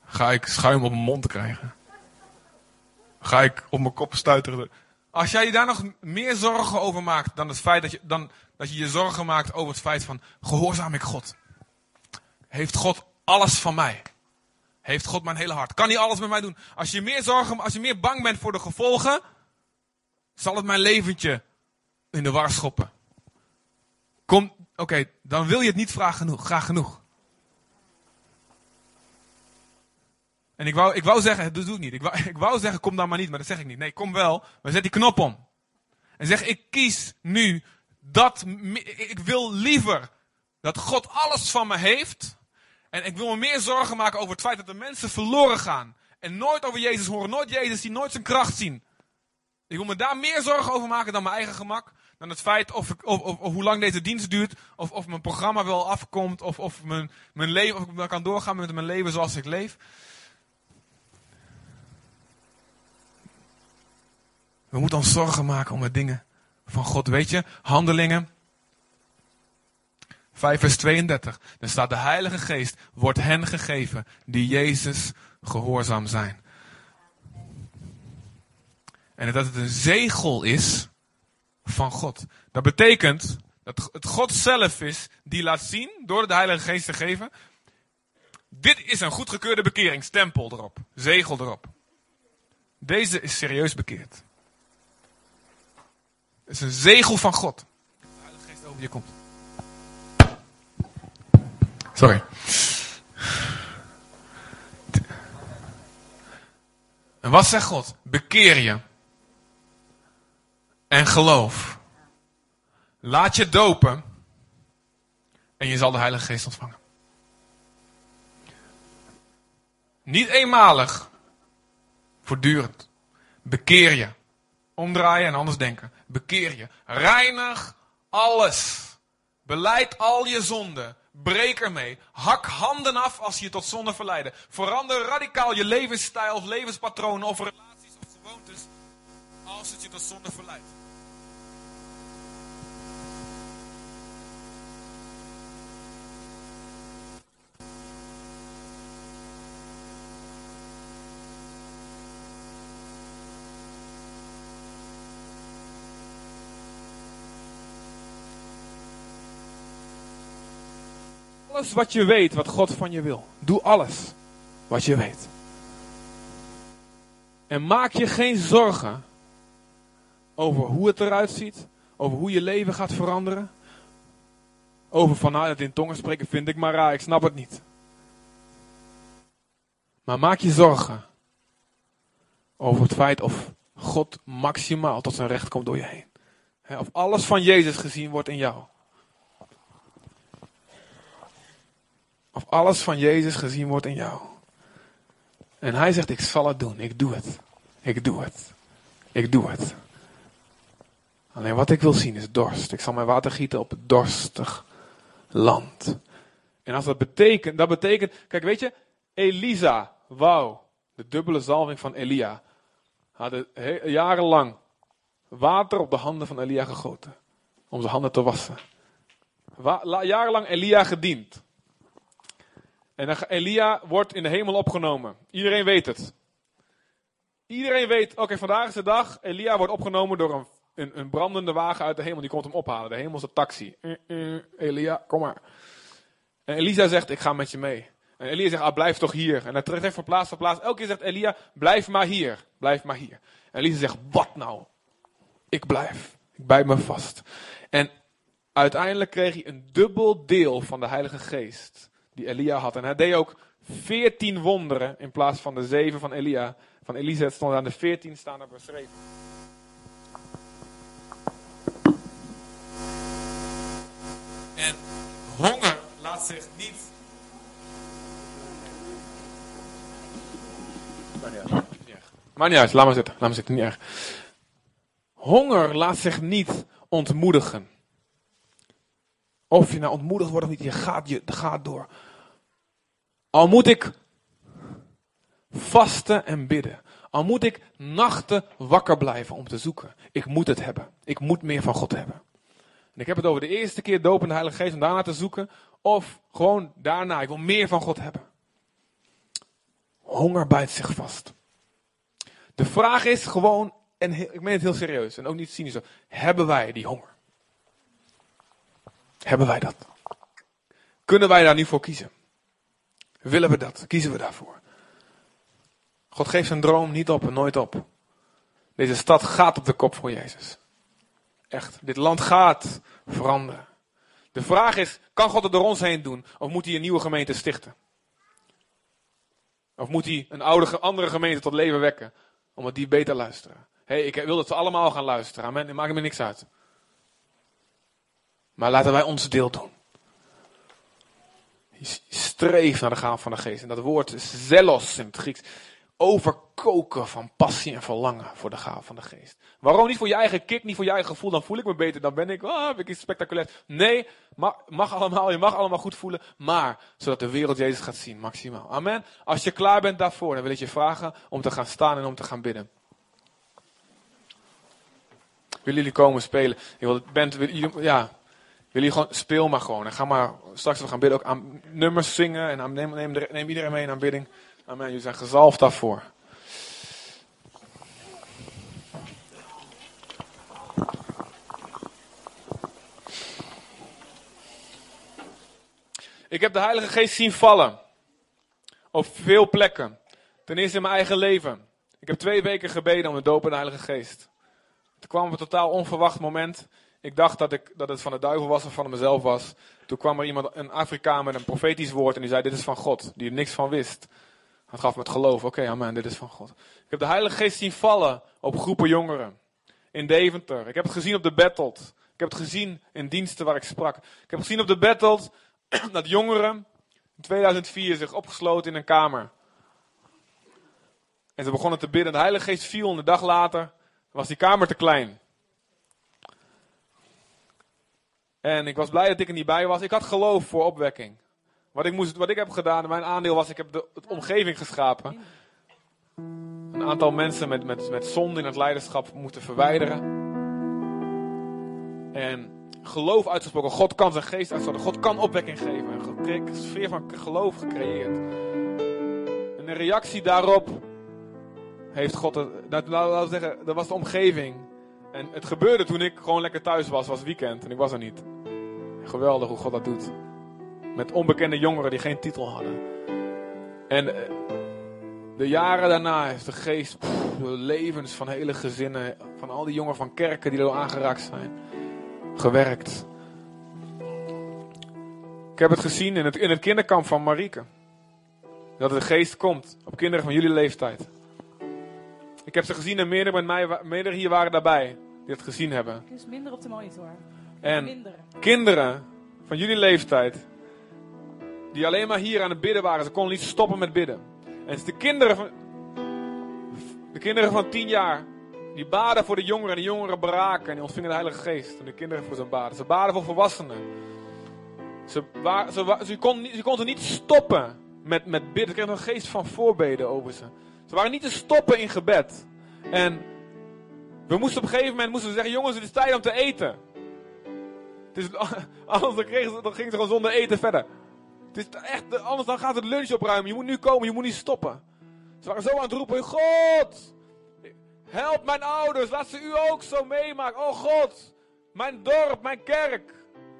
S1: Ga ik schuim op mijn mond krijgen? Ga ik op mijn kop stuiteren? Als jij je daar nog meer zorgen over maakt dan het feit dat je, dan, dat je je zorgen maakt over het feit van gehoorzaam ik God. Heeft God alles van mij? Heeft God mijn hele hart? Kan hij alles met mij doen? Als je meer zorgen, als je meer bang bent voor de gevolgen, zal het mijn leventje in de war schoppen. Kom, oké, dan wil je het niet vragen genoeg, graag genoeg. En ik wou, ik wou zeggen, dat doe ik niet. Ik wou, ik wou zeggen, kom dan maar niet, maar dat zeg ik niet. Nee, kom wel, maar zet die knop om. En zeg, ik kies nu dat, ik wil liever dat God alles van me heeft. En ik wil me meer zorgen maken over het feit dat de mensen verloren gaan. En nooit over Jezus horen, nooit Jezus zien, nooit zijn kracht zien. Ik wil me daar meer zorgen over maken dan mijn eigen gemak. Dan het feit of, ik, of, hoe lang deze dienst duurt. Of, of mijn programma wel afkomt. Of, of, mijn, mijn leven, of ik kan doorgaan met mijn leven zoals ik leef. We moeten ons zorgen maken om de dingen van God. Weet je, handelingen 5 vers 32. Dan staat de Heilige Geest wordt hen gegeven die Jezus gehoorzaam zijn. En dat het een zegel is van God. Dat betekent dat het God zelf is die laat zien, door de Heilige Geest te geven. Dit is een goedgekeurde bekering, stempel erop, zegel erop. Deze is serieus bekeerd. Het is een zegel van God. De Heilige Geest over je komt. Sorry. En wat zegt God? Bekeer je. En geloof. Laat je dopen. En je zal de Heilige Geest ontvangen. Niet eenmalig. Voortdurend. Bekeer je. Omdraaien en anders denken. Bekeer je. Reinig alles. Beleid al je zonden. Breek ermee. Hak handen af als je tot zonde verleiden. Verander radicaal je levensstijl of levenspatronen of relaties of gewoontes als het je tot zonde verleidt. Alles wat je weet, wat God van je wil. Doe alles wat je weet. En maak je geen zorgen over hoe het eruit ziet, over hoe je leven gaat veranderen. Over van nou, in tongen spreken vind ik maar raar, ik snap het niet. Maar maak je zorgen over het feit of God maximaal tot zijn recht komt door je heen. Of alles van Jezus gezien wordt in jou. Of alles van Jezus gezien wordt in jou. En hij zegt, ik zal het doen. Ik doe het. Ik doe het. Ik doe het. Alleen wat ik wil zien is dorst. Ik zal mijn water gieten op het dorstig land. En als dat betekent, dat betekent, kijk weet je, Elisa, wauw, de dubbele zalving van Elia, hadden jarenlang water op de handen van Elia gegoten. Om zijn handen te wassen. jarenlang Elia gediend. En Elia wordt in de hemel opgenomen. Iedereen weet het. Iedereen weet, oké, vandaag is de dag. Elia wordt opgenomen door een, een, een, brandende wagen uit de hemel. Die komt hem ophalen. De hemelse taxi. Uh, uh, Elia, kom maar. En Elisa zegt, ik ga met je mee. En Elia zegt, ah, blijf toch hier. En hij trekt van plaats van plaats. Elke keer zegt Elia, blijf maar hier. Blijf maar hier. En Elisa zegt, wat nou? Ik blijf. Ik bijt me vast. En uiteindelijk kreeg hij een dubbel deel van de Heilige Geest Elia had. En hij deed ook veertien wonderen in plaats van de zeven van Elia. Van Elisa stond aan de veertien staan er beschreven. En honger laat zich niet. Maar niet uit, laat maar zitten, laat maar zitten, niet erg. Honger laat zich niet ontmoedigen. Of je nou ontmoedigd wordt of niet, je gaat, je gaat door. Al moet ik vasten en bidden. Al moet ik nachten wakker blijven om te zoeken. Ik moet het hebben. Ik moet meer van God hebben. En ik heb het over de eerste keer dopen de Heilige Geest om daarna te zoeken. Of gewoon daarna. Ik wil meer van God hebben. Honger bijt zich vast. De vraag is gewoon, en ik meen het heel serieus en ook niet cynisch, hebben wij die honger? Hebben wij dat? Kunnen wij daar nu voor kiezen? Willen we dat? Kiezen we daarvoor? God geeft zijn droom niet op en nooit op. Deze stad gaat op de kop voor Jezus. Echt, dit land gaat veranderen. De vraag is, kan God het door ons heen doen? Of moet hij een nieuwe gemeente stichten? Of moet hij een oude, andere gemeente tot leven wekken? Omdat die beter luisteren. hey, ik wil dat ze allemaal gaan luisteren. Amen. Maakt me niks uit. Maar laten wij ons deel doen. Streef naar de gaaf van de geest. En dat woord is zelos in het Grieks overkoken van passie en verlangen voor de gaaf van de geest. Waarom niet voor je eigen kick, niet voor je eigen gevoel, dan voel ik me beter, dan ben ik, ah, ik iets spectaculairs. Nee, mag, mag allemaal, je mag allemaal goed voelen, maar zodat de wereld Jezus gaat zien, maximaal. Amen. Als je klaar bent daarvoor, dan wil ik je vragen om te gaan staan en om te gaan bidden. Willen jullie komen spelen? Je wil, bent, ja, je gewoon, speel maar gewoon. En ga maar, straks we gaan bidden ook aan nummers zingen en neem, neem, neem iedereen mee in aanbidding. Amen. Jullie zijn gezalfd daarvoor. Ik heb de Heilige Geest zien vallen. Op veel plekken. Ten eerste in mijn eigen leven. Ik heb twee weken gebeden om de doop in de Heilige Geest. Het kwam op een totaal onverwacht moment. Ik dacht dat, ik, dat het van de duivel was of van mezelf was. Toen kwam er iemand, een Afrikaan met een profetisch woord en die zei: Dit is van God, die er niks van wist. Dat gaf me het geloof. Oké, amen, dit is van God. Ik heb de Heilige Geest zien vallen op groepen jongeren. In Deventer. Ik heb het gezien op de Battled. Ik heb het gezien in diensten waar ik sprak. Ik heb het gezien op de Battled dat jongeren in 2004 zich opgesloten in een kamer. En ze begonnen te bidden. De Heilige Geest viel en de dag later was die kamer te klein. En ik was blij dat ik er niet bij was. Ik had geloof voor opwekking. Wat ik, moest, wat ik heb gedaan, mijn aandeel was, ik heb de, omgeving geschapen. Een aantal mensen met, met, met zonde in het leiderschap moeten verwijderen. En geloof uitgesproken. God kan zijn geest uitstorten. God kan opwekking geven. Een sfeer van geloof gecreëerd. En een reactie daarop heeft God, dat, laten we zeggen, dat was de omgeving. En het gebeurde toen ik gewoon lekker thuis was, was weekend en ik was er niet. Geweldig hoe God dat doet. Met onbekende jongeren die geen titel hadden. En eh, de jaren daarna heeft de geest de levens van hele gezinnen, van al die jongeren van kerken die er aangeraakt zijn, gewerkt. Ik heb het gezien in het, in het kinderkamp van Marieke. Dat de geest komt op kinderen van jullie leeftijd. Ik heb ze gezien en meerdere, met mij, meerdere hier waren daarbij die het gezien hebben.
S3: is minder op de monitor.
S1: En kinderen van jullie leeftijd die alleen maar hier aan het bidden waren. Ze konden niet stoppen met bidden. En de kinderen van, de kinderen van tien jaar, die baden voor de jongeren. En de jongeren braken en die ontvingen de Heilige Geest. En de kinderen voor ze baden. Ze baden voor volwassenen. Ze, ze, ze, konden, ze konden niet stoppen met, met bidden. Ze kregen een geest van voorbeden over ze. Ze waren niet te stoppen in gebed. En we moesten op een gegeven moment moesten we zeggen: jongens, het is tijd om te eten. Het is, anders dan, kregen ze, dan gingen ze gewoon zonder eten verder. Het is echt, anders dan gaat het lunch opruimen. Je moet nu komen, je moet niet stoppen. Ze waren zo aan het roepen, God, help mijn ouders, laat ze u ook zo meemaken. Oh God, mijn dorp, mijn kerk,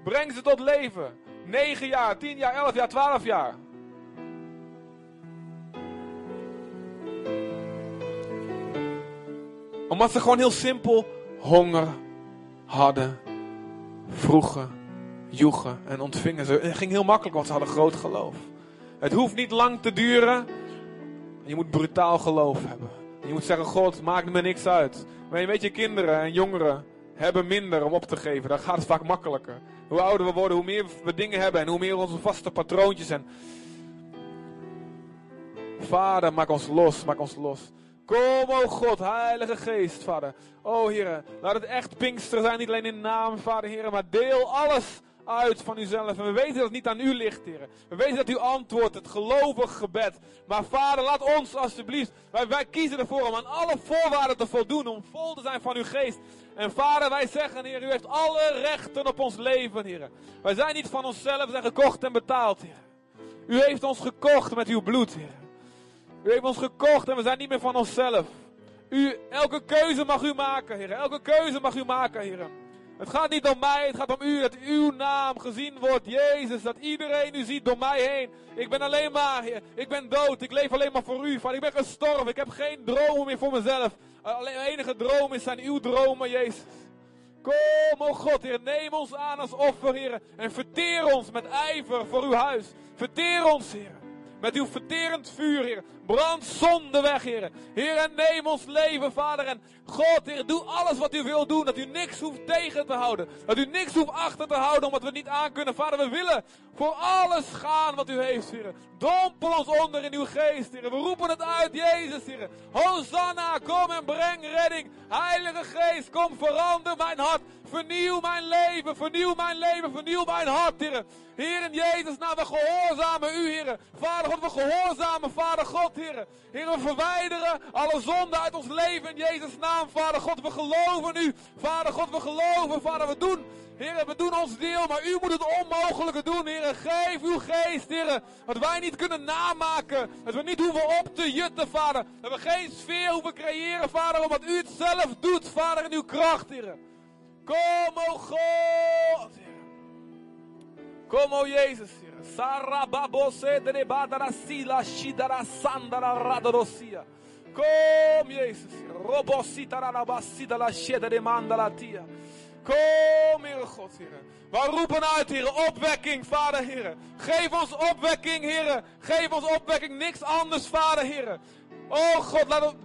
S1: breng ze tot leven. 9 jaar, 10 jaar, 11 jaar, 12 jaar. Omdat ze gewoon heel simpel honger hadden, vroegen joegen en ontvingen ze. Het ging heel makkelijk, want ze hadden groot geloof. Het hoeft niet lang te duren. Je moet brutaal geloof hebben. Je moet zeggen, God, maakt me niks uit. Maar weet je, kinderen en jongeren hebben minder om op te geven. Dan gaat het vaak makkelijker. Hoe ouder we worden, hoe meer we dingen hebben en hoe meer onze vaste patroontjes zijn. Vader, maak ons los, maak ons los. Kom, o God, Heilige Geest, Vader. O Heer, laat het echt Pinkster zijn, niet alleen in naam, Vader, Heer, maar deel alles uit van uzelf. En we weten dat het niet aan u ligt, Heer. We weten dat u antwoordt, het gelovig gebed. Maar Vader, laat ons alsjeblieft, wij, wij kiezen ervoor om aan alle voorwaarden te voldoen, om vol te zijn van uw geest. En Vader, wij zeggen, Heer, u heeft alle rechten op ons leven, Heer. Wij zijn niet van onszelf, we zijn gekocht en betaald, Heer. U heeft ons gekocht met uw bloed, Heer. U heeft ons gekocht en we zijn niet meer van onszelf. U, elke keuze mag u maken, Heer. Elke keuze mag u maken, Heer. Het gaat niet om mij, het gaat om u. Dat uw naam gezien wordt, Jezus. Dat iedereen u ziet door mij heen. Ik ben alleen maar, Heer. Ik ben dood. Ik leef alleen maar voor u. Van, ik ben gestorven. Ik heb geen dromen meer voor mezelf. Alleen enige droom is zijn uw dromen, Jezus. Kom, o God, Heer, neem ons aan als offer, Heer. En verteer ons met ijver voor uw huis. Verteer ons, Heer. Met uw verterend vuur, Heer. Brand zonde weg, Heer. Heer, en neem ons leven, Vader. En God, Heer, doe alles wat u wil doen. Dat u niks hoeft tegen te houden. Dat u niks hoeft achter te houden, omdat we niet aan kunnen. Vader, we willen voor alles gaan wat u heeft, Heer. Dompel ons onder in uw geest, Heer. We roepen het uit, Jezus, Heer. Hosanna, kom en breng redding. Heilige Geest, kom verander mijn hart. Vernieuw mijn leven, vernieuw mijn leven, vernieuw mijn hart, Heer. Heer in Jezus, nou we gehoorzamen u, Heer. Vader God, we gehoorzamen, Vader God, Heer, we verwijderen alle zonde uit ons leven in Jezus' naam, Vader God. We geloven u, Vader God, we geloven, Vader, we doen, Heer, we doen ons deel, maar u moet het onmogelijke doen, Heer. Geef uw geest, Heer, wat wij niet kunnen namaken. Dat we niet hoeven op te jutten, Vader. Dat we geen sfeer hoeven creëren, Vader, omdat u het zelf doet, Vader, in uw kracht, Heer. Kom, o God. Kom, o Jezus. Sarababose de badara sila shidara sandara radarosia. Kom, Jezus. Robosita rabasida la sheda de mandala tia. Kom, Heer God, Heer. We roepen uit, Heer, opwekking, Vader, Heer. Geef ons opwekking, Heer. Geef ons opwekking, niks anders, Vader, Heer. Oh God, laat.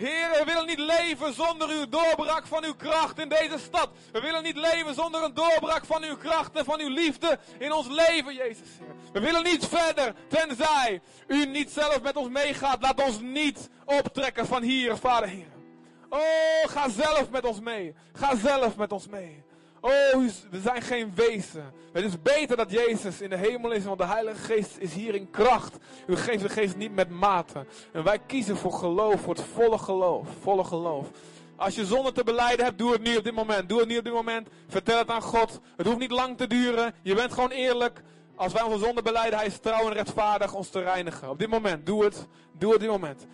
S1: Heer, we willen niet leven zonder uw doorbraak van uw kracht in deze stad. We willen niet leven zonder een doorbraak van uw kracht en van uw liefde in ons leven, Jezus. We willen niet verder, tenzij u niet zelf met ons meegaat. Laat ons niet optrekken van hier, Vader Heer. Oh, ga zelf met ons mee. Ga zelf met ons mee. Oh, we zijn geen wezen. Het is beter dat Jezus in de hemel is, want de Heilige Geest is hier in kracht. U geeft de geest niet met mate. En wij kiezen voor geloof, voor het volle geloof. Volle geloof. Als je zonde te beleiden hebt, doe het nu op dit moment. Doe het nu op dit moment. Vertel het aan God. Het hoeft niet lang te duren. Je bent gewoon eerlijk. Als wij onze zonde beleiden, hij is trouw en rechtvaardig ons te reinigen. Op dit moment, doe het. Doe het op dit moment.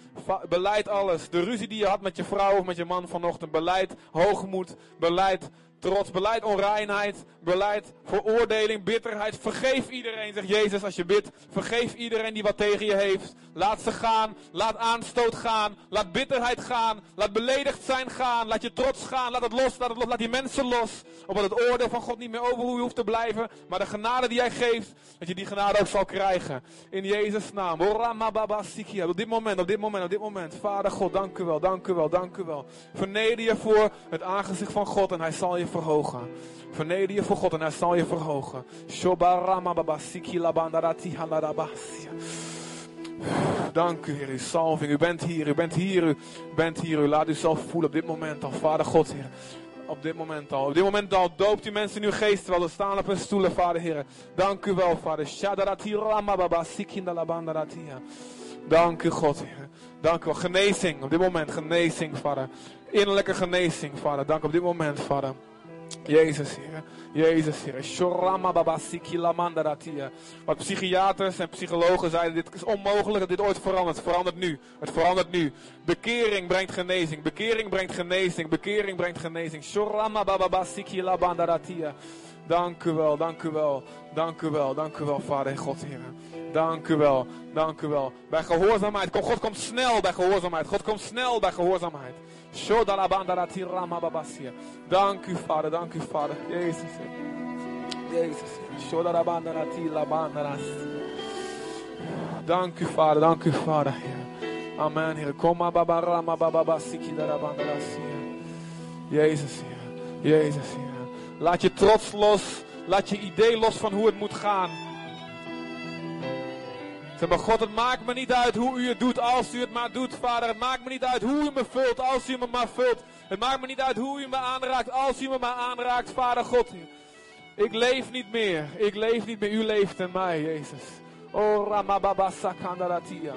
S1: Beleid alles. De ruzie die je had met je vrouw of met je man vanochtend. Beleid hoogmoed. Beleid trots, beleid onreinheid, beleid veroordeling, bitterheid. Vergeef iedereen, zegt Jezus als je bidt. Vergeef iedereen die wat tegen je heeft. Laat ze gaan, laat aanstoot gaan, laat bitterheid gaan, laat beledigd zijn gaan, laat je trots gaan, laat het los, laat het los, laat die mensen los. Omdat het oordeel van God niet meer over hoe je hoeft te blijven, maar de genade die hij geeft, dat je die genade ook zal krijgen. In Jezus' naam. Op dit moment, op dit moment, op dit moment. Vader God, dank u wel, dank u wel, dank u wel. Verneder je voor het aangezicht van God en hij zal je verhogen. Verneder je voor God en hij zal je verhogen. Dank u, Heer, uw salving. U bent hier, u bent hier, u bent hier. U laat uzelf voelen op dit moment al. Vader God, Heer. Op dit moment al. Op dit moment al doopt u mensen in uw geest terwijl ze staan op hun stoelen, Vader Heer. Dank u wel, Vader. Dank u, God, Heer. Dank u wel. Genezing. Op dit moment genezing, Vader. Innerlijke genezing, Vader. Dank op dit moment, Vader. Jezus, Heer. Jezus, Heer. Shorama. Wat psychiaters en psychologen zeiden, dit is onmogelijk dat dit ooit verandert. Het verandert nu. Het verandert nu. Bekering brengt genezing. Bekering brengt genezing. Bekering brengt genezing. Shorama. Dank u wel, dank u wel, dank u wel, dank u wel, Vader en God, Heer. Dank u wel, dank u wel. Bij gehoorzaamheid, God komt snel bij gehoorzaamheid. God komt snel bij gehoorzaamheid. Dank u, Vader, dank u, Vader. Jezus, Jezus. Dank u, Vader, dank u, Vader. Amen, Heer. Kom maar, baba, rama, baba, basiki, Jezus, Heer. Jezus, Heer. Laat je trots los. Laat je idee los van hoe het moet gaan. Zeg maar, God, het maakt me niet uit hoe u het doet, als u het maar doet, vader. Het maakt me niet uit hoe u me vult, als u me maar vult. Het maakt me niet uit hoe u me aanraakt, als u me maar aanraakt, vader God. Ik leef niet meer, ik leef niet meer, u leeft in mij, Jezus. Oh, Ramababa Sakandaratia.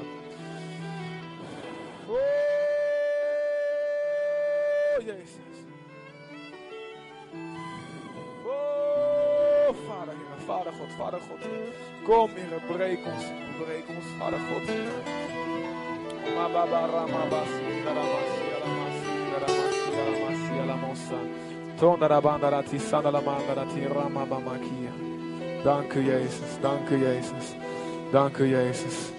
S1: Oh, Jezus. Oh, Vader, Vader God, Vader God. Kom, Heer, breek ons, breek ons, Vader God. Dank u, Jezus, dank u, Jezus. Dank u, Jezus.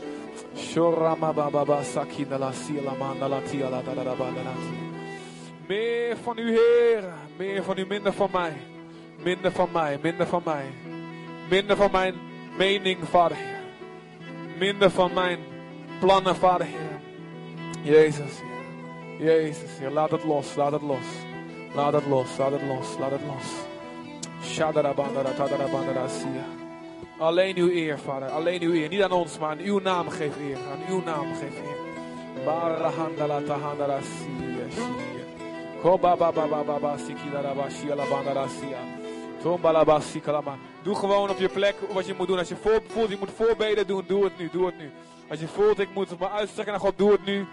S1: Meer van u, Heer. Meer van u, minder van mij. Minder van mij, minder van mij. Minder van mijn mening, Vader. Minder van mijn plannen, Vader. Jezus, Heer. Jezus, Heer. Laat het los, laat het los. Laat het los, laat het los, laat het los. Shadarabandara, tadarabandara. Alleen uw eer, Vader. Alleen uw eer. Niet aan ons, maar aan uw naam geef eer. Aan uw naam geef eer. Barahandala sia, sia. Koba baba baba baba sikidara shia la bandara sia. Doe gewoon op je plek wat je moet doen. Als je voelt, je moet voorbeden doen, doe het nu, doe het nu. Als je voelt, ik moet me uitstrekken naar God, doe het nu.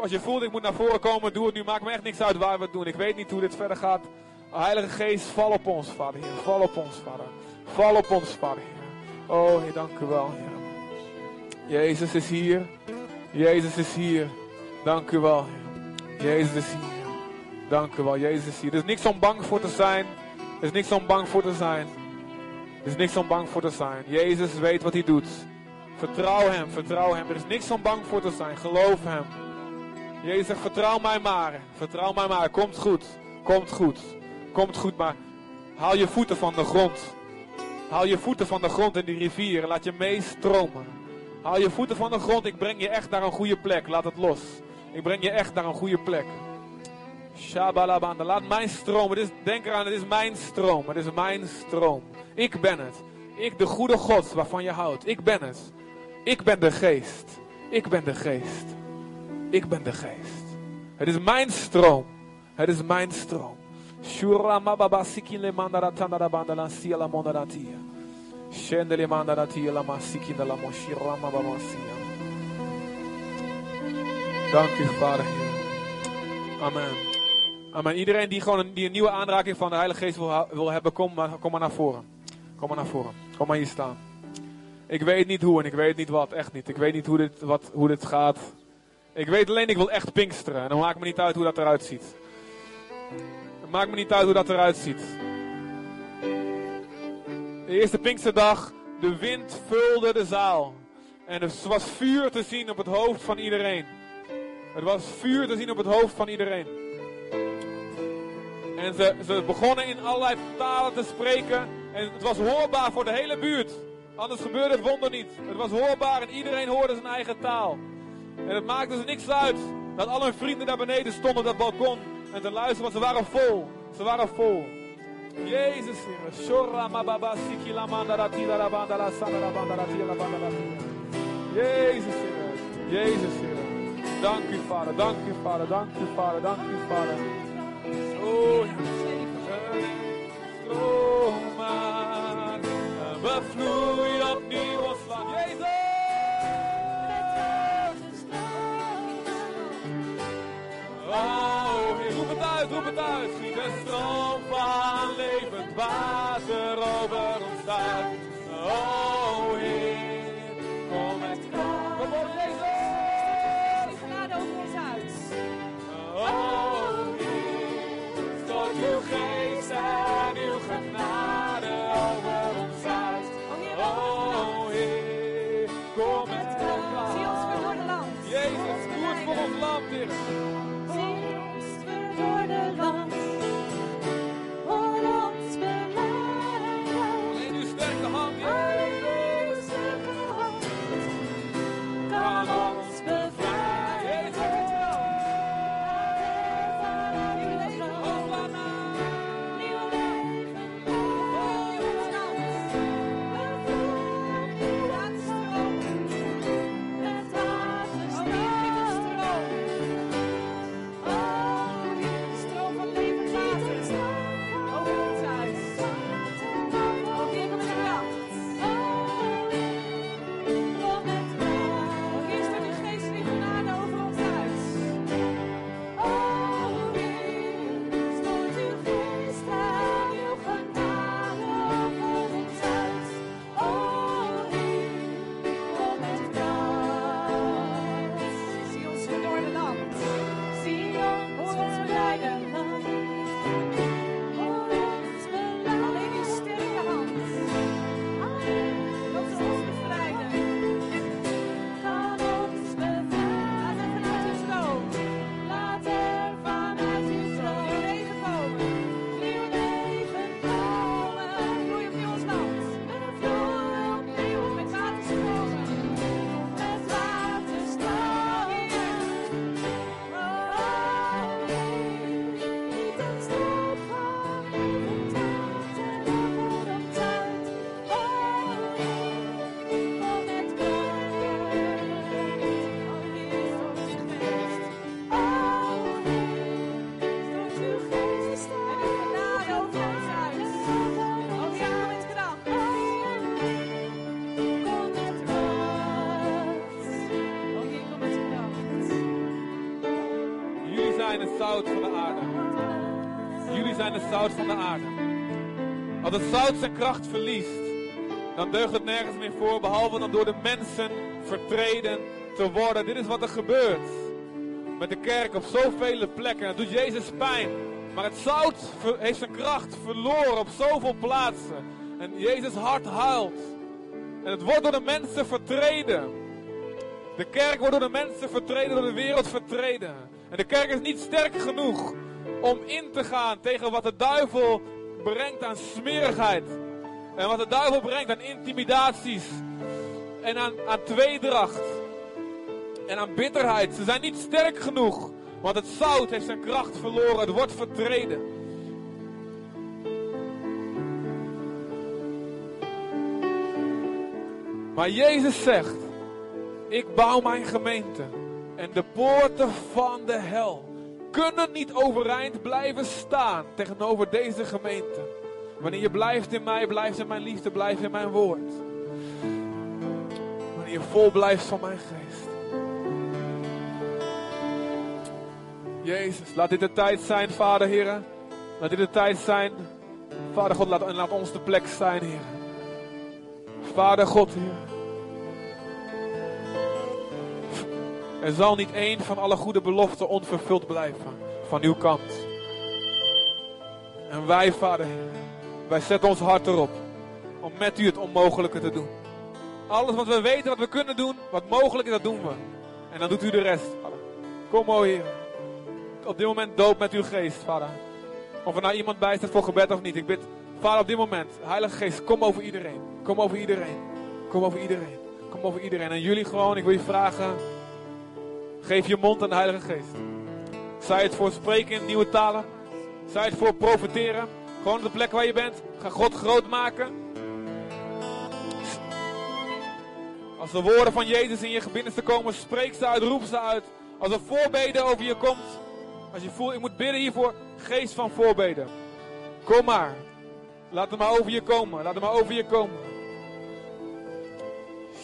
S1: Als je voelt, ik moet naar voren komen, doe het nu. Maakt me echt niks uit waar we het doen. Ik weet niet hoe dit verder gaat. Heilige Geest, val op ons, Vader Heer. Val op ons, Vader. Val op ons, Vader Heer. Oh, Heer, dank u wel, Heer. Jezus is hier. Jezus is hier. Dank u wel. Jezus is hier. Dank u wel, Jezus is hier. Er is niks om bang voor te zijn. Er is niks om bang voor te zijn. Er is niks om bang voor te zijn. Jezus weet wat hij doet. Vertrouw hem, vertrouw hem. Er is niks om bang voor te zijn. Geloof hem. Jezus zegt, vertrouw mij maar. Vertrouw mij maar. Komt goed. Komt goed. Komt goed, maar haal je voeten van de grond. Haal je voeten van de grond in die rivier. Laat je meestromen. Haal je voeten van de grond. Ik breng je echt naar een goede plek. Laat het los. Ik breng je echt naar een goede plek. Shabalabanda. Laat mijn stroom. Het is, denk eraan, het is mijn stroom. Het is mijn stroom. Ik ben het. Ik, de goede God waarvan je houdt. Ik ben het. Ik ben de geest. Ik ben de geest. Ik ben de geest. Het is mijn stroom. Het is mijn stroom. Shuramababa sikile mandara tandara bandala siela mondaratia. Shendele mandaratia lama sikinde lamo shiramababa sia. Dank u, Vader. Amen. Amen. Iedereen die gewoon een, die een nieuwe aanraking van de Heilige Geest wil, wil hebben, kom maar, kom maar naar voren. Kom maar naar voren. Kom maar hier staan. Ik weet niet hoe en ik weet niet wat. Echt niet. Ik weet niet hoe dit, wat, hoe dit gaat. Ik weet alleen, ik wil echt pinksteren. En dan maakt me niet uit hoe dat eruit ziet. Het maakt me niet uit hoe dat eruit ziet. De eerste Pinksterdag, de wind vulde de zaal. En er was vuur te zien op het hoofd van iedereen. Het was vuur te zien op het hoofd van iedereen. En ze, ze begonnen in allerlei talen te spreken. En het was hoorbaar voor de hele buurt. Anders gebeurde het wonder niet. Het was hoorbaar en iedereen hoorde zijn eigen taal. En het maakte ze niks uit dat al hun vrienden daar beneden stonden op dat balkon. En te luisteren, want ze waren vol. Ze waren vol. Jezus. Jezus. Jezus. Dank u, Vader. Dank u, Vader. Dank u, Vader. Dank u, Vader. Roep het uit, roep het uit. Giet een stroom van levend water over zout van de aarde. Jullie zijn het zout van de aarde. Als het zout zijn kracht verliest, dan deugt het nergens meer voor, behalve dan door de mensen vertreden te worden. Dit is wat er gebeurt met de kerk op zoveel plekken. Dat doet Jezus pijn. Maar het zout heeft zijn kracht verloren op zoveel plaatsen. En Jezus hart huilt. En het wordt door de mensen vertreden. De kerk wordt door de mensen vertreden, door de wereld vertreden. En de kerk is niet sterk genoeg om in te gaan tegen wat de duivel brengt aan smerigheid. En wat de duivel brengt aan intimidaties. En aan, aan tweedracht. En aan bitterheid. Ze zijn niet sterk genoeg. Want het zout heeft zijn kracht verloren. Het wordt vertreden. Maar Jezus zegt: Ik bouw mijn gemeente. En de poorten van de hel kunnen niet overeind blijven staan tegenover deze gemeente. Wanneer je blijft in mij, blijft in mijn liefde, blijft in mijn woord. Wanneer je vol blijft van mijn geest. Jezus, laat dit de tijd zijn, Vader, Heer. Laat dit de tijd zijn. Vader God, laat ons de plek zijn, Heer. Vader God, Heer. Er zal niet één van alle goede beloften onvervuld blijven van uw kant. En wij, Vader, wij zetten ons hart erop om met u het onmogelijke te doen. Alles wat we weten, wat we kunnen doen, wat mogelijk is, dat doen we. En dan doet u de rest. Kom, o Heer. Op dit moment doop met uw geest, Vader. Of er nou iemand bij staat voor gebed of niet. Ik bid, Vader, op dit moment, Heilige Geest, kom over iedereen. Kom over iedereen. Kom over iedereen. Kom over iedereen. En jullie gewoon, ik wil je vragen, geef je mond aan de Heilige Geest. Zij het voor spreken in nieuwe talen. Zij het voor profiteren. Gewoon op de plek waar je bent. Ga God groot maken. Als de woorden van Jezus in je binnenste komen, spreek ze uit, roep ze uit. Als er voorbeden over je komt. Als je voelt, ik moet bidden hiervoor. Geest van voorbeden. Kom maar. Laat het maar over je komen. Laat het maar over je komen.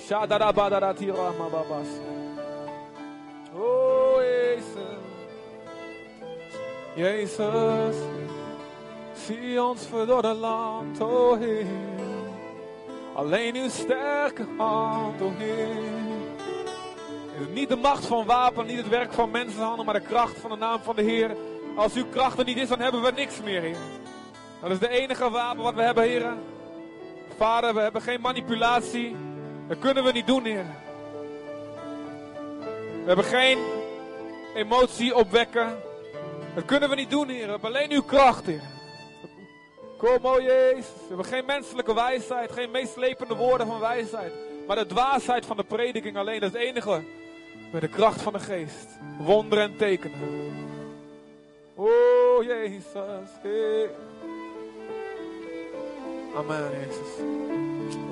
S1: Shadadabadadatirababas. Jezus. Zie ons verdorde land, oh Heer. Alleen uw sterke hand, oh Heer. Niet de macht van wapen, niet het werk van mensenhanden, maar de kracht van de naam van de Heer. Als uw kracht er niet is, dan hebben we niks meer, Heer. Dat is de enige wapen wat we hebben, Heer. Vader, we hebben geen manipulatie. Dat kunnen we niet doen, Heer. We hebben geen emotie opwekken. Dat kunnen we niet doen, Heer. We hebben alleen uw kracht, Heer. Kom, o Jezus. We hebben geen menselijke wijsheid, geen meeslepende woorden van wijsheid. Maar de dwaasheid van de prediking alleen, dat is het enige. Met de kracht van de geest. Wonderen en tekenen. O Jezus. Amen, Jezus.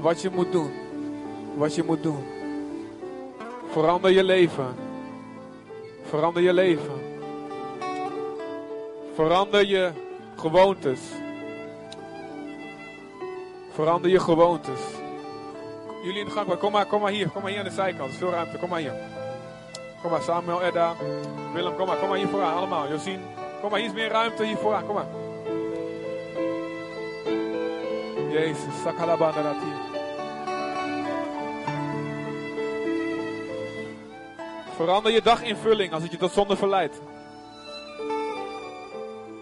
S1: Wat je moet doen. Wat je moet doen. Verander je leven. Verander je leven. Verander je gewoontes. Verander je gewoontes. Jullie in de gang, kom maar, kom maar hier. Kom maar hier aan de zijkant. Veel ruimte. Kom maar hier. Kom maar, Samuel, Edda. Willem, kom maar, kom maar hier vooraan. Allemaal. Josien. Kom maar, hier is meer ruimte. Hier vooraan. Kom maar. Jezus, sakalabanda dat hier. Verander je daginvulling als het je tot zonde verleidt.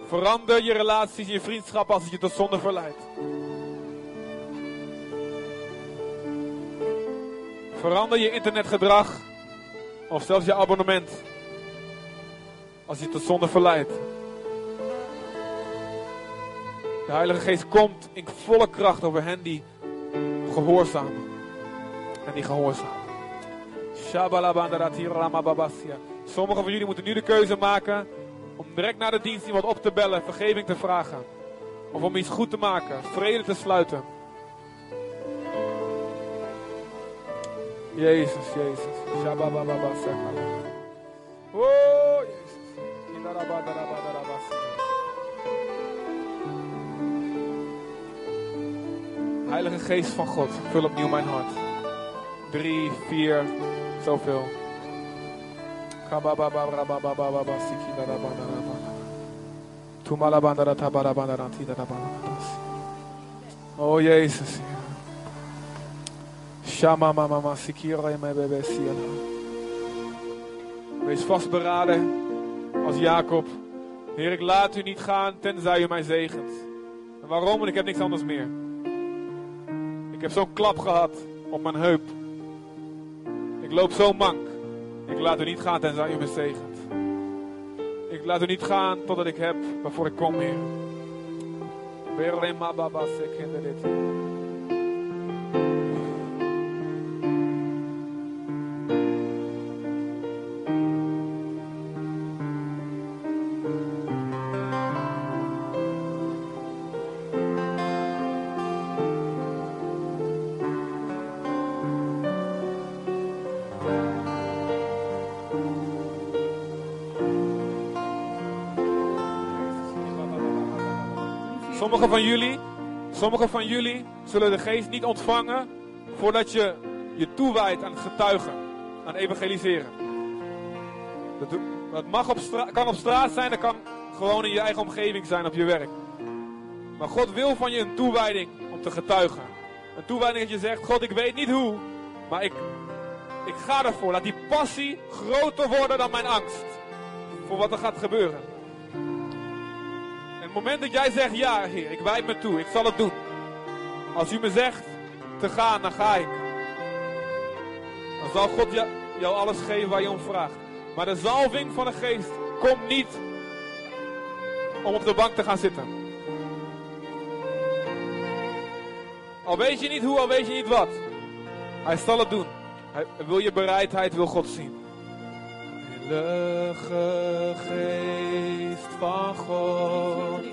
S1: Verander je relaties je vriendschap als het je tot zonde verleidt. Verander je internetgedrag of zelfs je abonnement als je tot zonde verleidt. De Heilige Geest komt in volle kracht over hen die gehoorzamen. En die gehoorzamen. Sommigen van jullie moeten nu de keuze maken om direct na de dienst iemand op te bellen, vergeving te vragen. Of om iets goed te maken, vrede te sluiten. Jezus, Jezus. Shababababasa. Oh, Jezus. Heilige Geest van God, vul opnieuw mijn hart. Drie, vier, zoveel. Oh Jezus. Shama mama Wees vastberaden als Jacob. Heer, ik laat u niet gaan tenzij u mij zegent. En waarom? Want ik heb niks anders meer. Ik heb zo'n klap gehad op mijn heup. Ik loop zo mank. Ik laat u niet gaan tenzij u me zegent. Ik laat u niet gaan totdat ik heb waarvoor ik kom, Heer. Berema baba sekende dit. Van jullie, sommigen van jullie zullen de geest niet ontvangen voordat je je toewijdt aan getuigen, aan evangeliseren. Dat, dat mag op stra- kan op straat zijn, dat kan gewoon in je eigen omgeving zijn, op je werk. Maar God wil van je een toewijding om te getuigen. Een toewijding dat je zegt, God ik weet niet hoe, maar ik, ik ga ervoor. Laat die passie groter worden dan mijn angst voor wat er gaat gebeuren. Het moment dat jij zegt, ja Heer, ik wijd me toe, ik zal het doen. Als u me zegt te gaan, dan ga ik. Dan zal God jou, jou alles geven waar je om vraagt. Maar de zalving van de geest komt niet om op de bank te gaan zitten. Al weet je niet hoe, al weet je niet wat. Hij zal het doen. Hij wil je bereidheid, wil God zien. Heilige geest van God.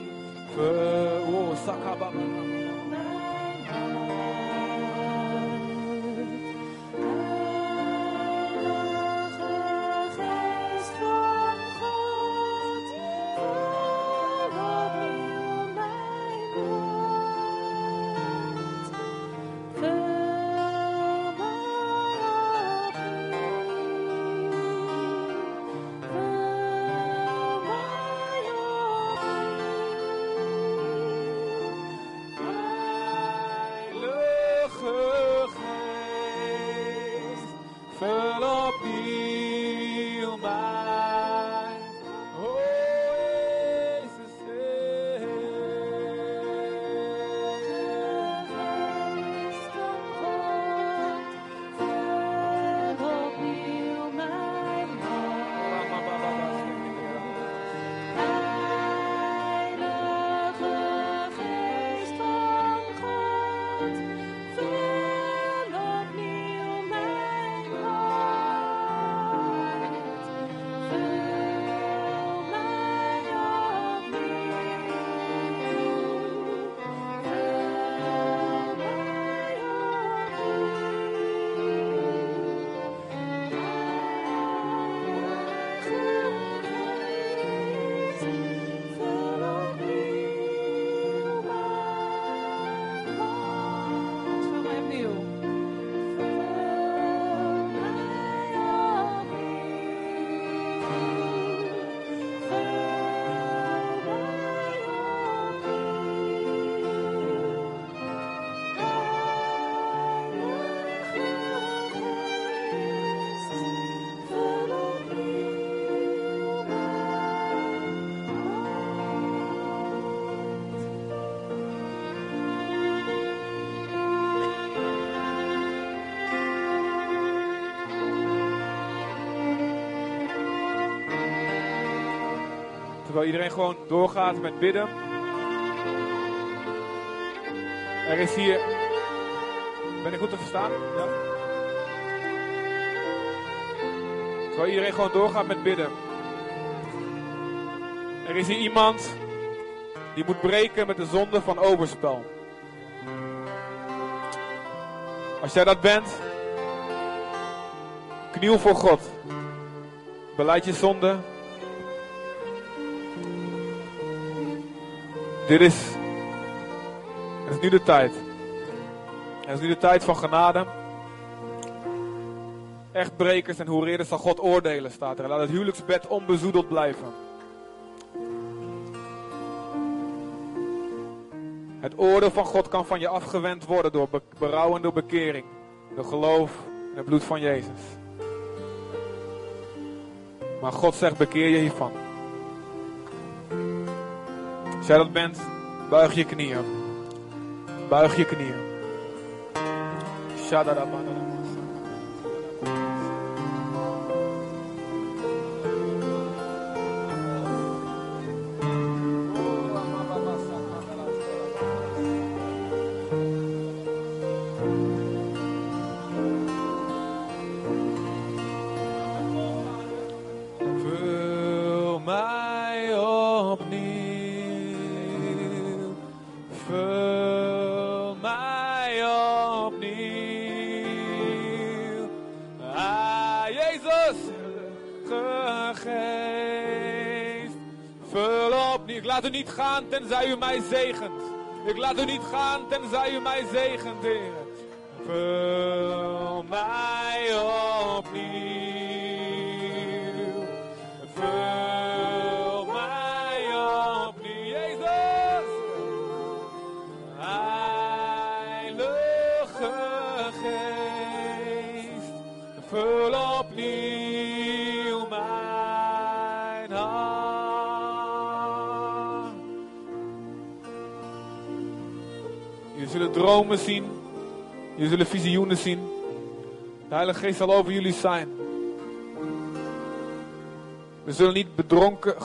S1: Terwijl iedereen gewoon doorgaat met bidden. Er is hier. Ben ik goed te verstaan? Ja. Iedereen gewoon doorgaat met bidden. Er is hier iemand die moet breken met de zonde van overspel. Als jij dat bent, kniel voor God. Beleid je zonde. Dit is. Is nu de tijd. Het is nu de tijd van genade. Echtbrekers en hoereerders zal God oordelen, staat er. Laat het huwelijksbed onbezoedeld blijven. Het oordeel van God kan van je afgewend worden door be- berouw en door bekering. Door geloof in het bloed van Jezus. Maar God zegt, bekeer je hiervan. Als dat bent, buig je knieën. Buig je knieën. Tenzij u mij zegent. Ik laat u niet gaan tenzij u mij zegent, Heer. Dromen zien, jullie zullen visioenen zien. De Heilige Geest zal over jullie zijn. We zullen niet bedronken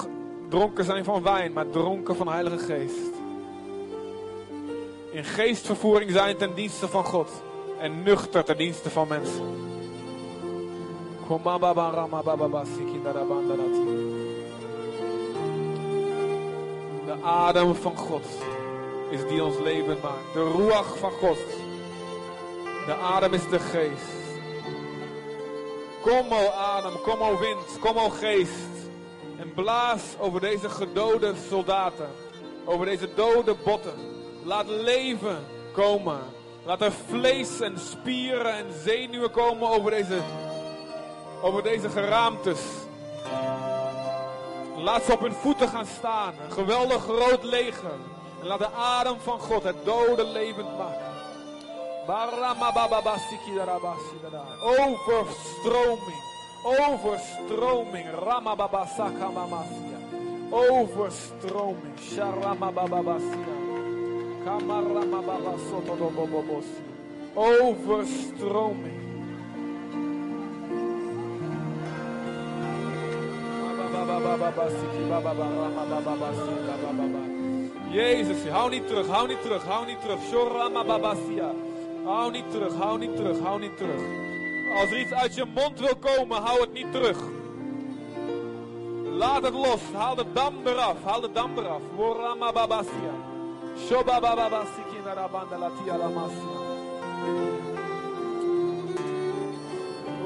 S1: dronken zijn van wijn, maar dronken van Heilige Geest. In geestvervoering zijn ten dienste van God. En nuchter ten dienste van mensen. De adem van God is die ons leven maakt. De ruach van God. De adem is de geest. Kom o adem, kom o wind, kom o geest. En blaas over deze gedode soldaten. Over deze dode botten. Laat leven komen. Laat er vlees en spieren en zenuwen komen over deze, over deze geraamtes. Laat ze op hun voeten gaan staan. Een geweldig groot leger. Laat de adem van God het dode levend maken. Overstroming. Overstroming. Ramababasakamamasia. Overstroming. Sharamabababasia. Kamaramababasotodobobobosi. Overstroming. Babababababasiki, bababaramabababasika, bababa. Jezus, hou niet terug, hou niet terug, hou niet terug. Shoramababasia. Hou niet terug, hou niet terug, hou niet terug. Als er iets uit je mond wil komen, hou het niet terug. Laat het los, haal de dam eraf, haal de dam eraf. Woramababasia. Shobabababasiki narabandalatia lamasia.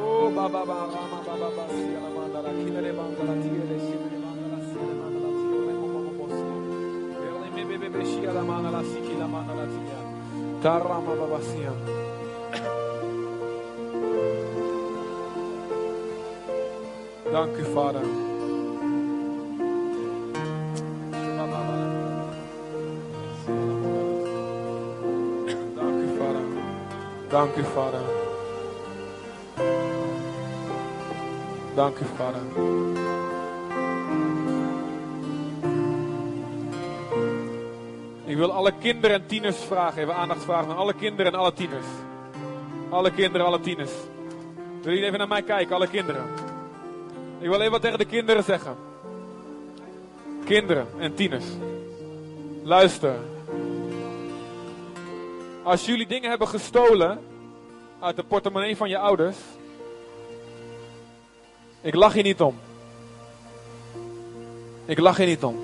S1: Oh, baba rama baba basia la mandala kinere mandala tiere shimere mandala Ele me bebe beshia la siki la mandala tia. Tarama baba sia. Dank u, Vader. Dank u, Vader. Dank u, Vader. Dank u, Vader. Wil alle kinderen en tieners vragen, even aandacht vragen aan alle kinderen en alle tieners. Alle kinderen, alle tieners. Willen jullie even naar mij kijken, alle kinderen? Ik wil even wat tegen de kinderen zeggen. Kinderen en tieners. Luister. Als jullie dingen hebben gestolen uit de portemonnee van je ouders, ik lach je niet om. Ik lach je niet om.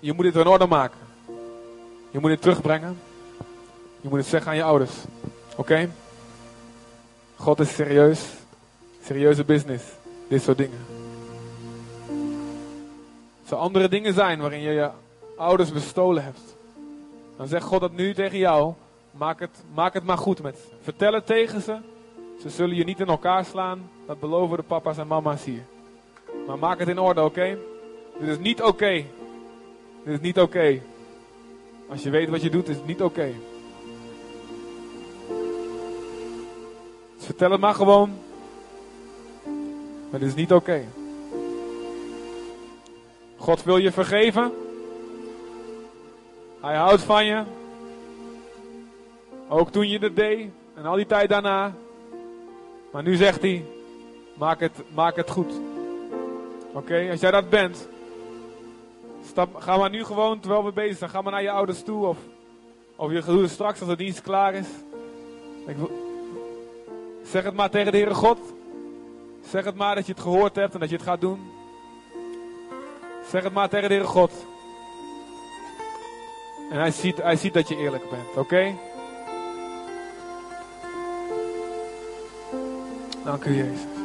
S1: Je moet dit in orde maken. Je moet dit terugbrengen. Je moet het zeggen aan je ouders. Oké? God is serieus. Serieuze business. Dit soort dingen. Als er andere dingen zijn waarin je je ouders bestolen hebt. Dan zegt God dat nu tegen jou. Maak het, maak het maar goed met ze. Vertel het tegen ze. Ze zullen je niet in elkaar slaan. Dat beloven de papa's en mama's hier. Maar maak het in orde, oké? Dit is niet oké. Dit is niet oké. Als je weet wat je doet, is het niet oké. Vertel het maar gewoon. Maar dit is niet oké. God wil je vergeven. Hij houdt van je. Ook toen je het deed. En al die tijd daarna. Maar nu zegt hij. Maak het, maak het goed. Oké, als jij dat bent. Stap, ga maar nu gewoon, terwijl we bezig zijn. Ga maar naar je ouders toe. Of, of je het straks als de dienst klaar is. Ik zeg het maar tegen de Heere God. Zeg het maar dat je het gehoord hebt en dat je het gaat doen. Zeg het maar tegen de Heere God. En hij ziet, hij ziet dat je eerlijk bent, oké? Dank u, Jezus.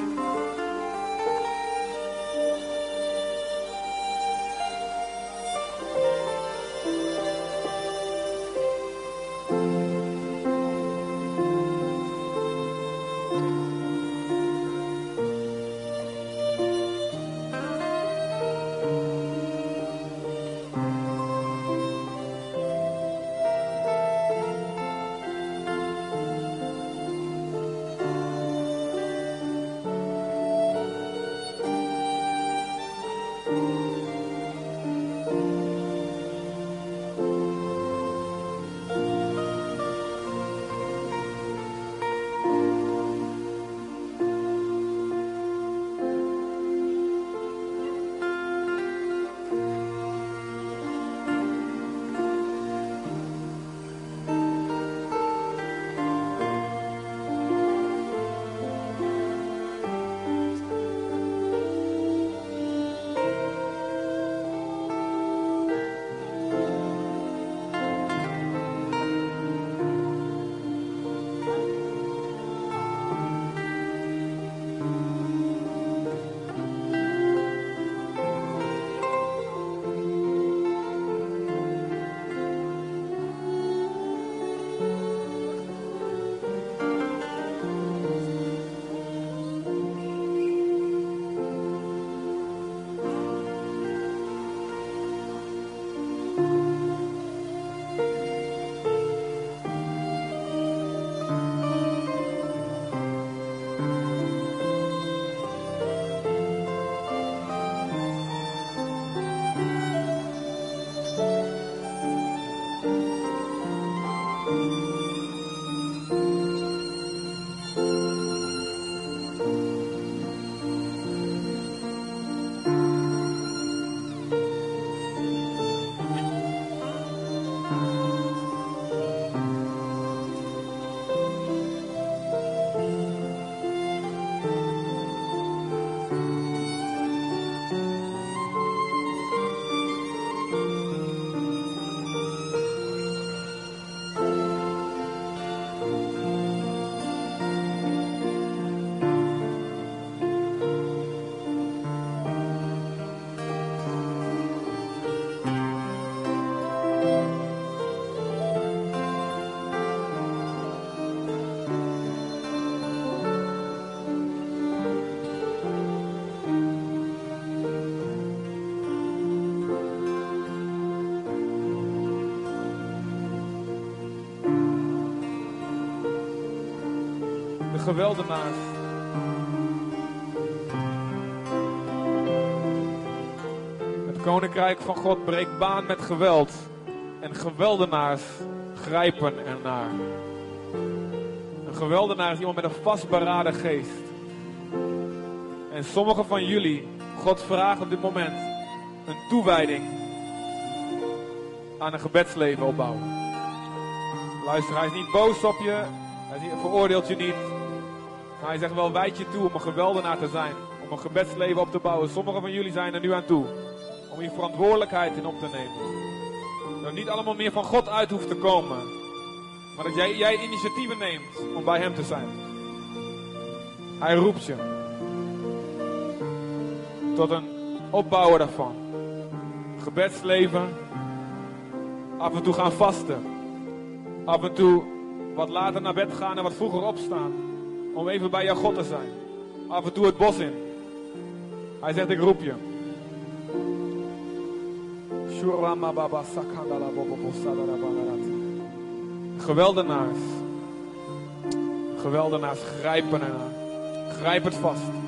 S1: De geweldenaars. Het koninkrijk van God breekt baan met geweld. En geweldenaars grijpen ernaar. Een geweldenaar is iemand met een vastberaden geest. En sommigen van jullie, God vraagt op dit moment een toewijding aan een gebedsleven opbouwen. Luister, hij is niet boos op je, hij veroordeelt je niet. Maar hij zegt wel, wijd je toe om een geweldenaar te zijn. Om een gebedsleven op te bouwen. Sommigen van jullie zijn er nu aan toe. Om je verantwoordelijkheid in op te nemen. Dat niet allemaal meer van God uit hoeft te komen. Maar dat jij, jij initiatieven neemt om bij hem te zijn. Hij roept je. Tot een opbouwen daarvan. Gebedsleven. Af en toe gaan vasten. Af en toe wat later naar bed gaan en wat vroeger opstaan. Om even bij jouw God te zijn. Af en toe het bos in. Hij zegt, ik roep je. Geweldenaars. Geweldenaars grijpen ernaar. Grijp het vast.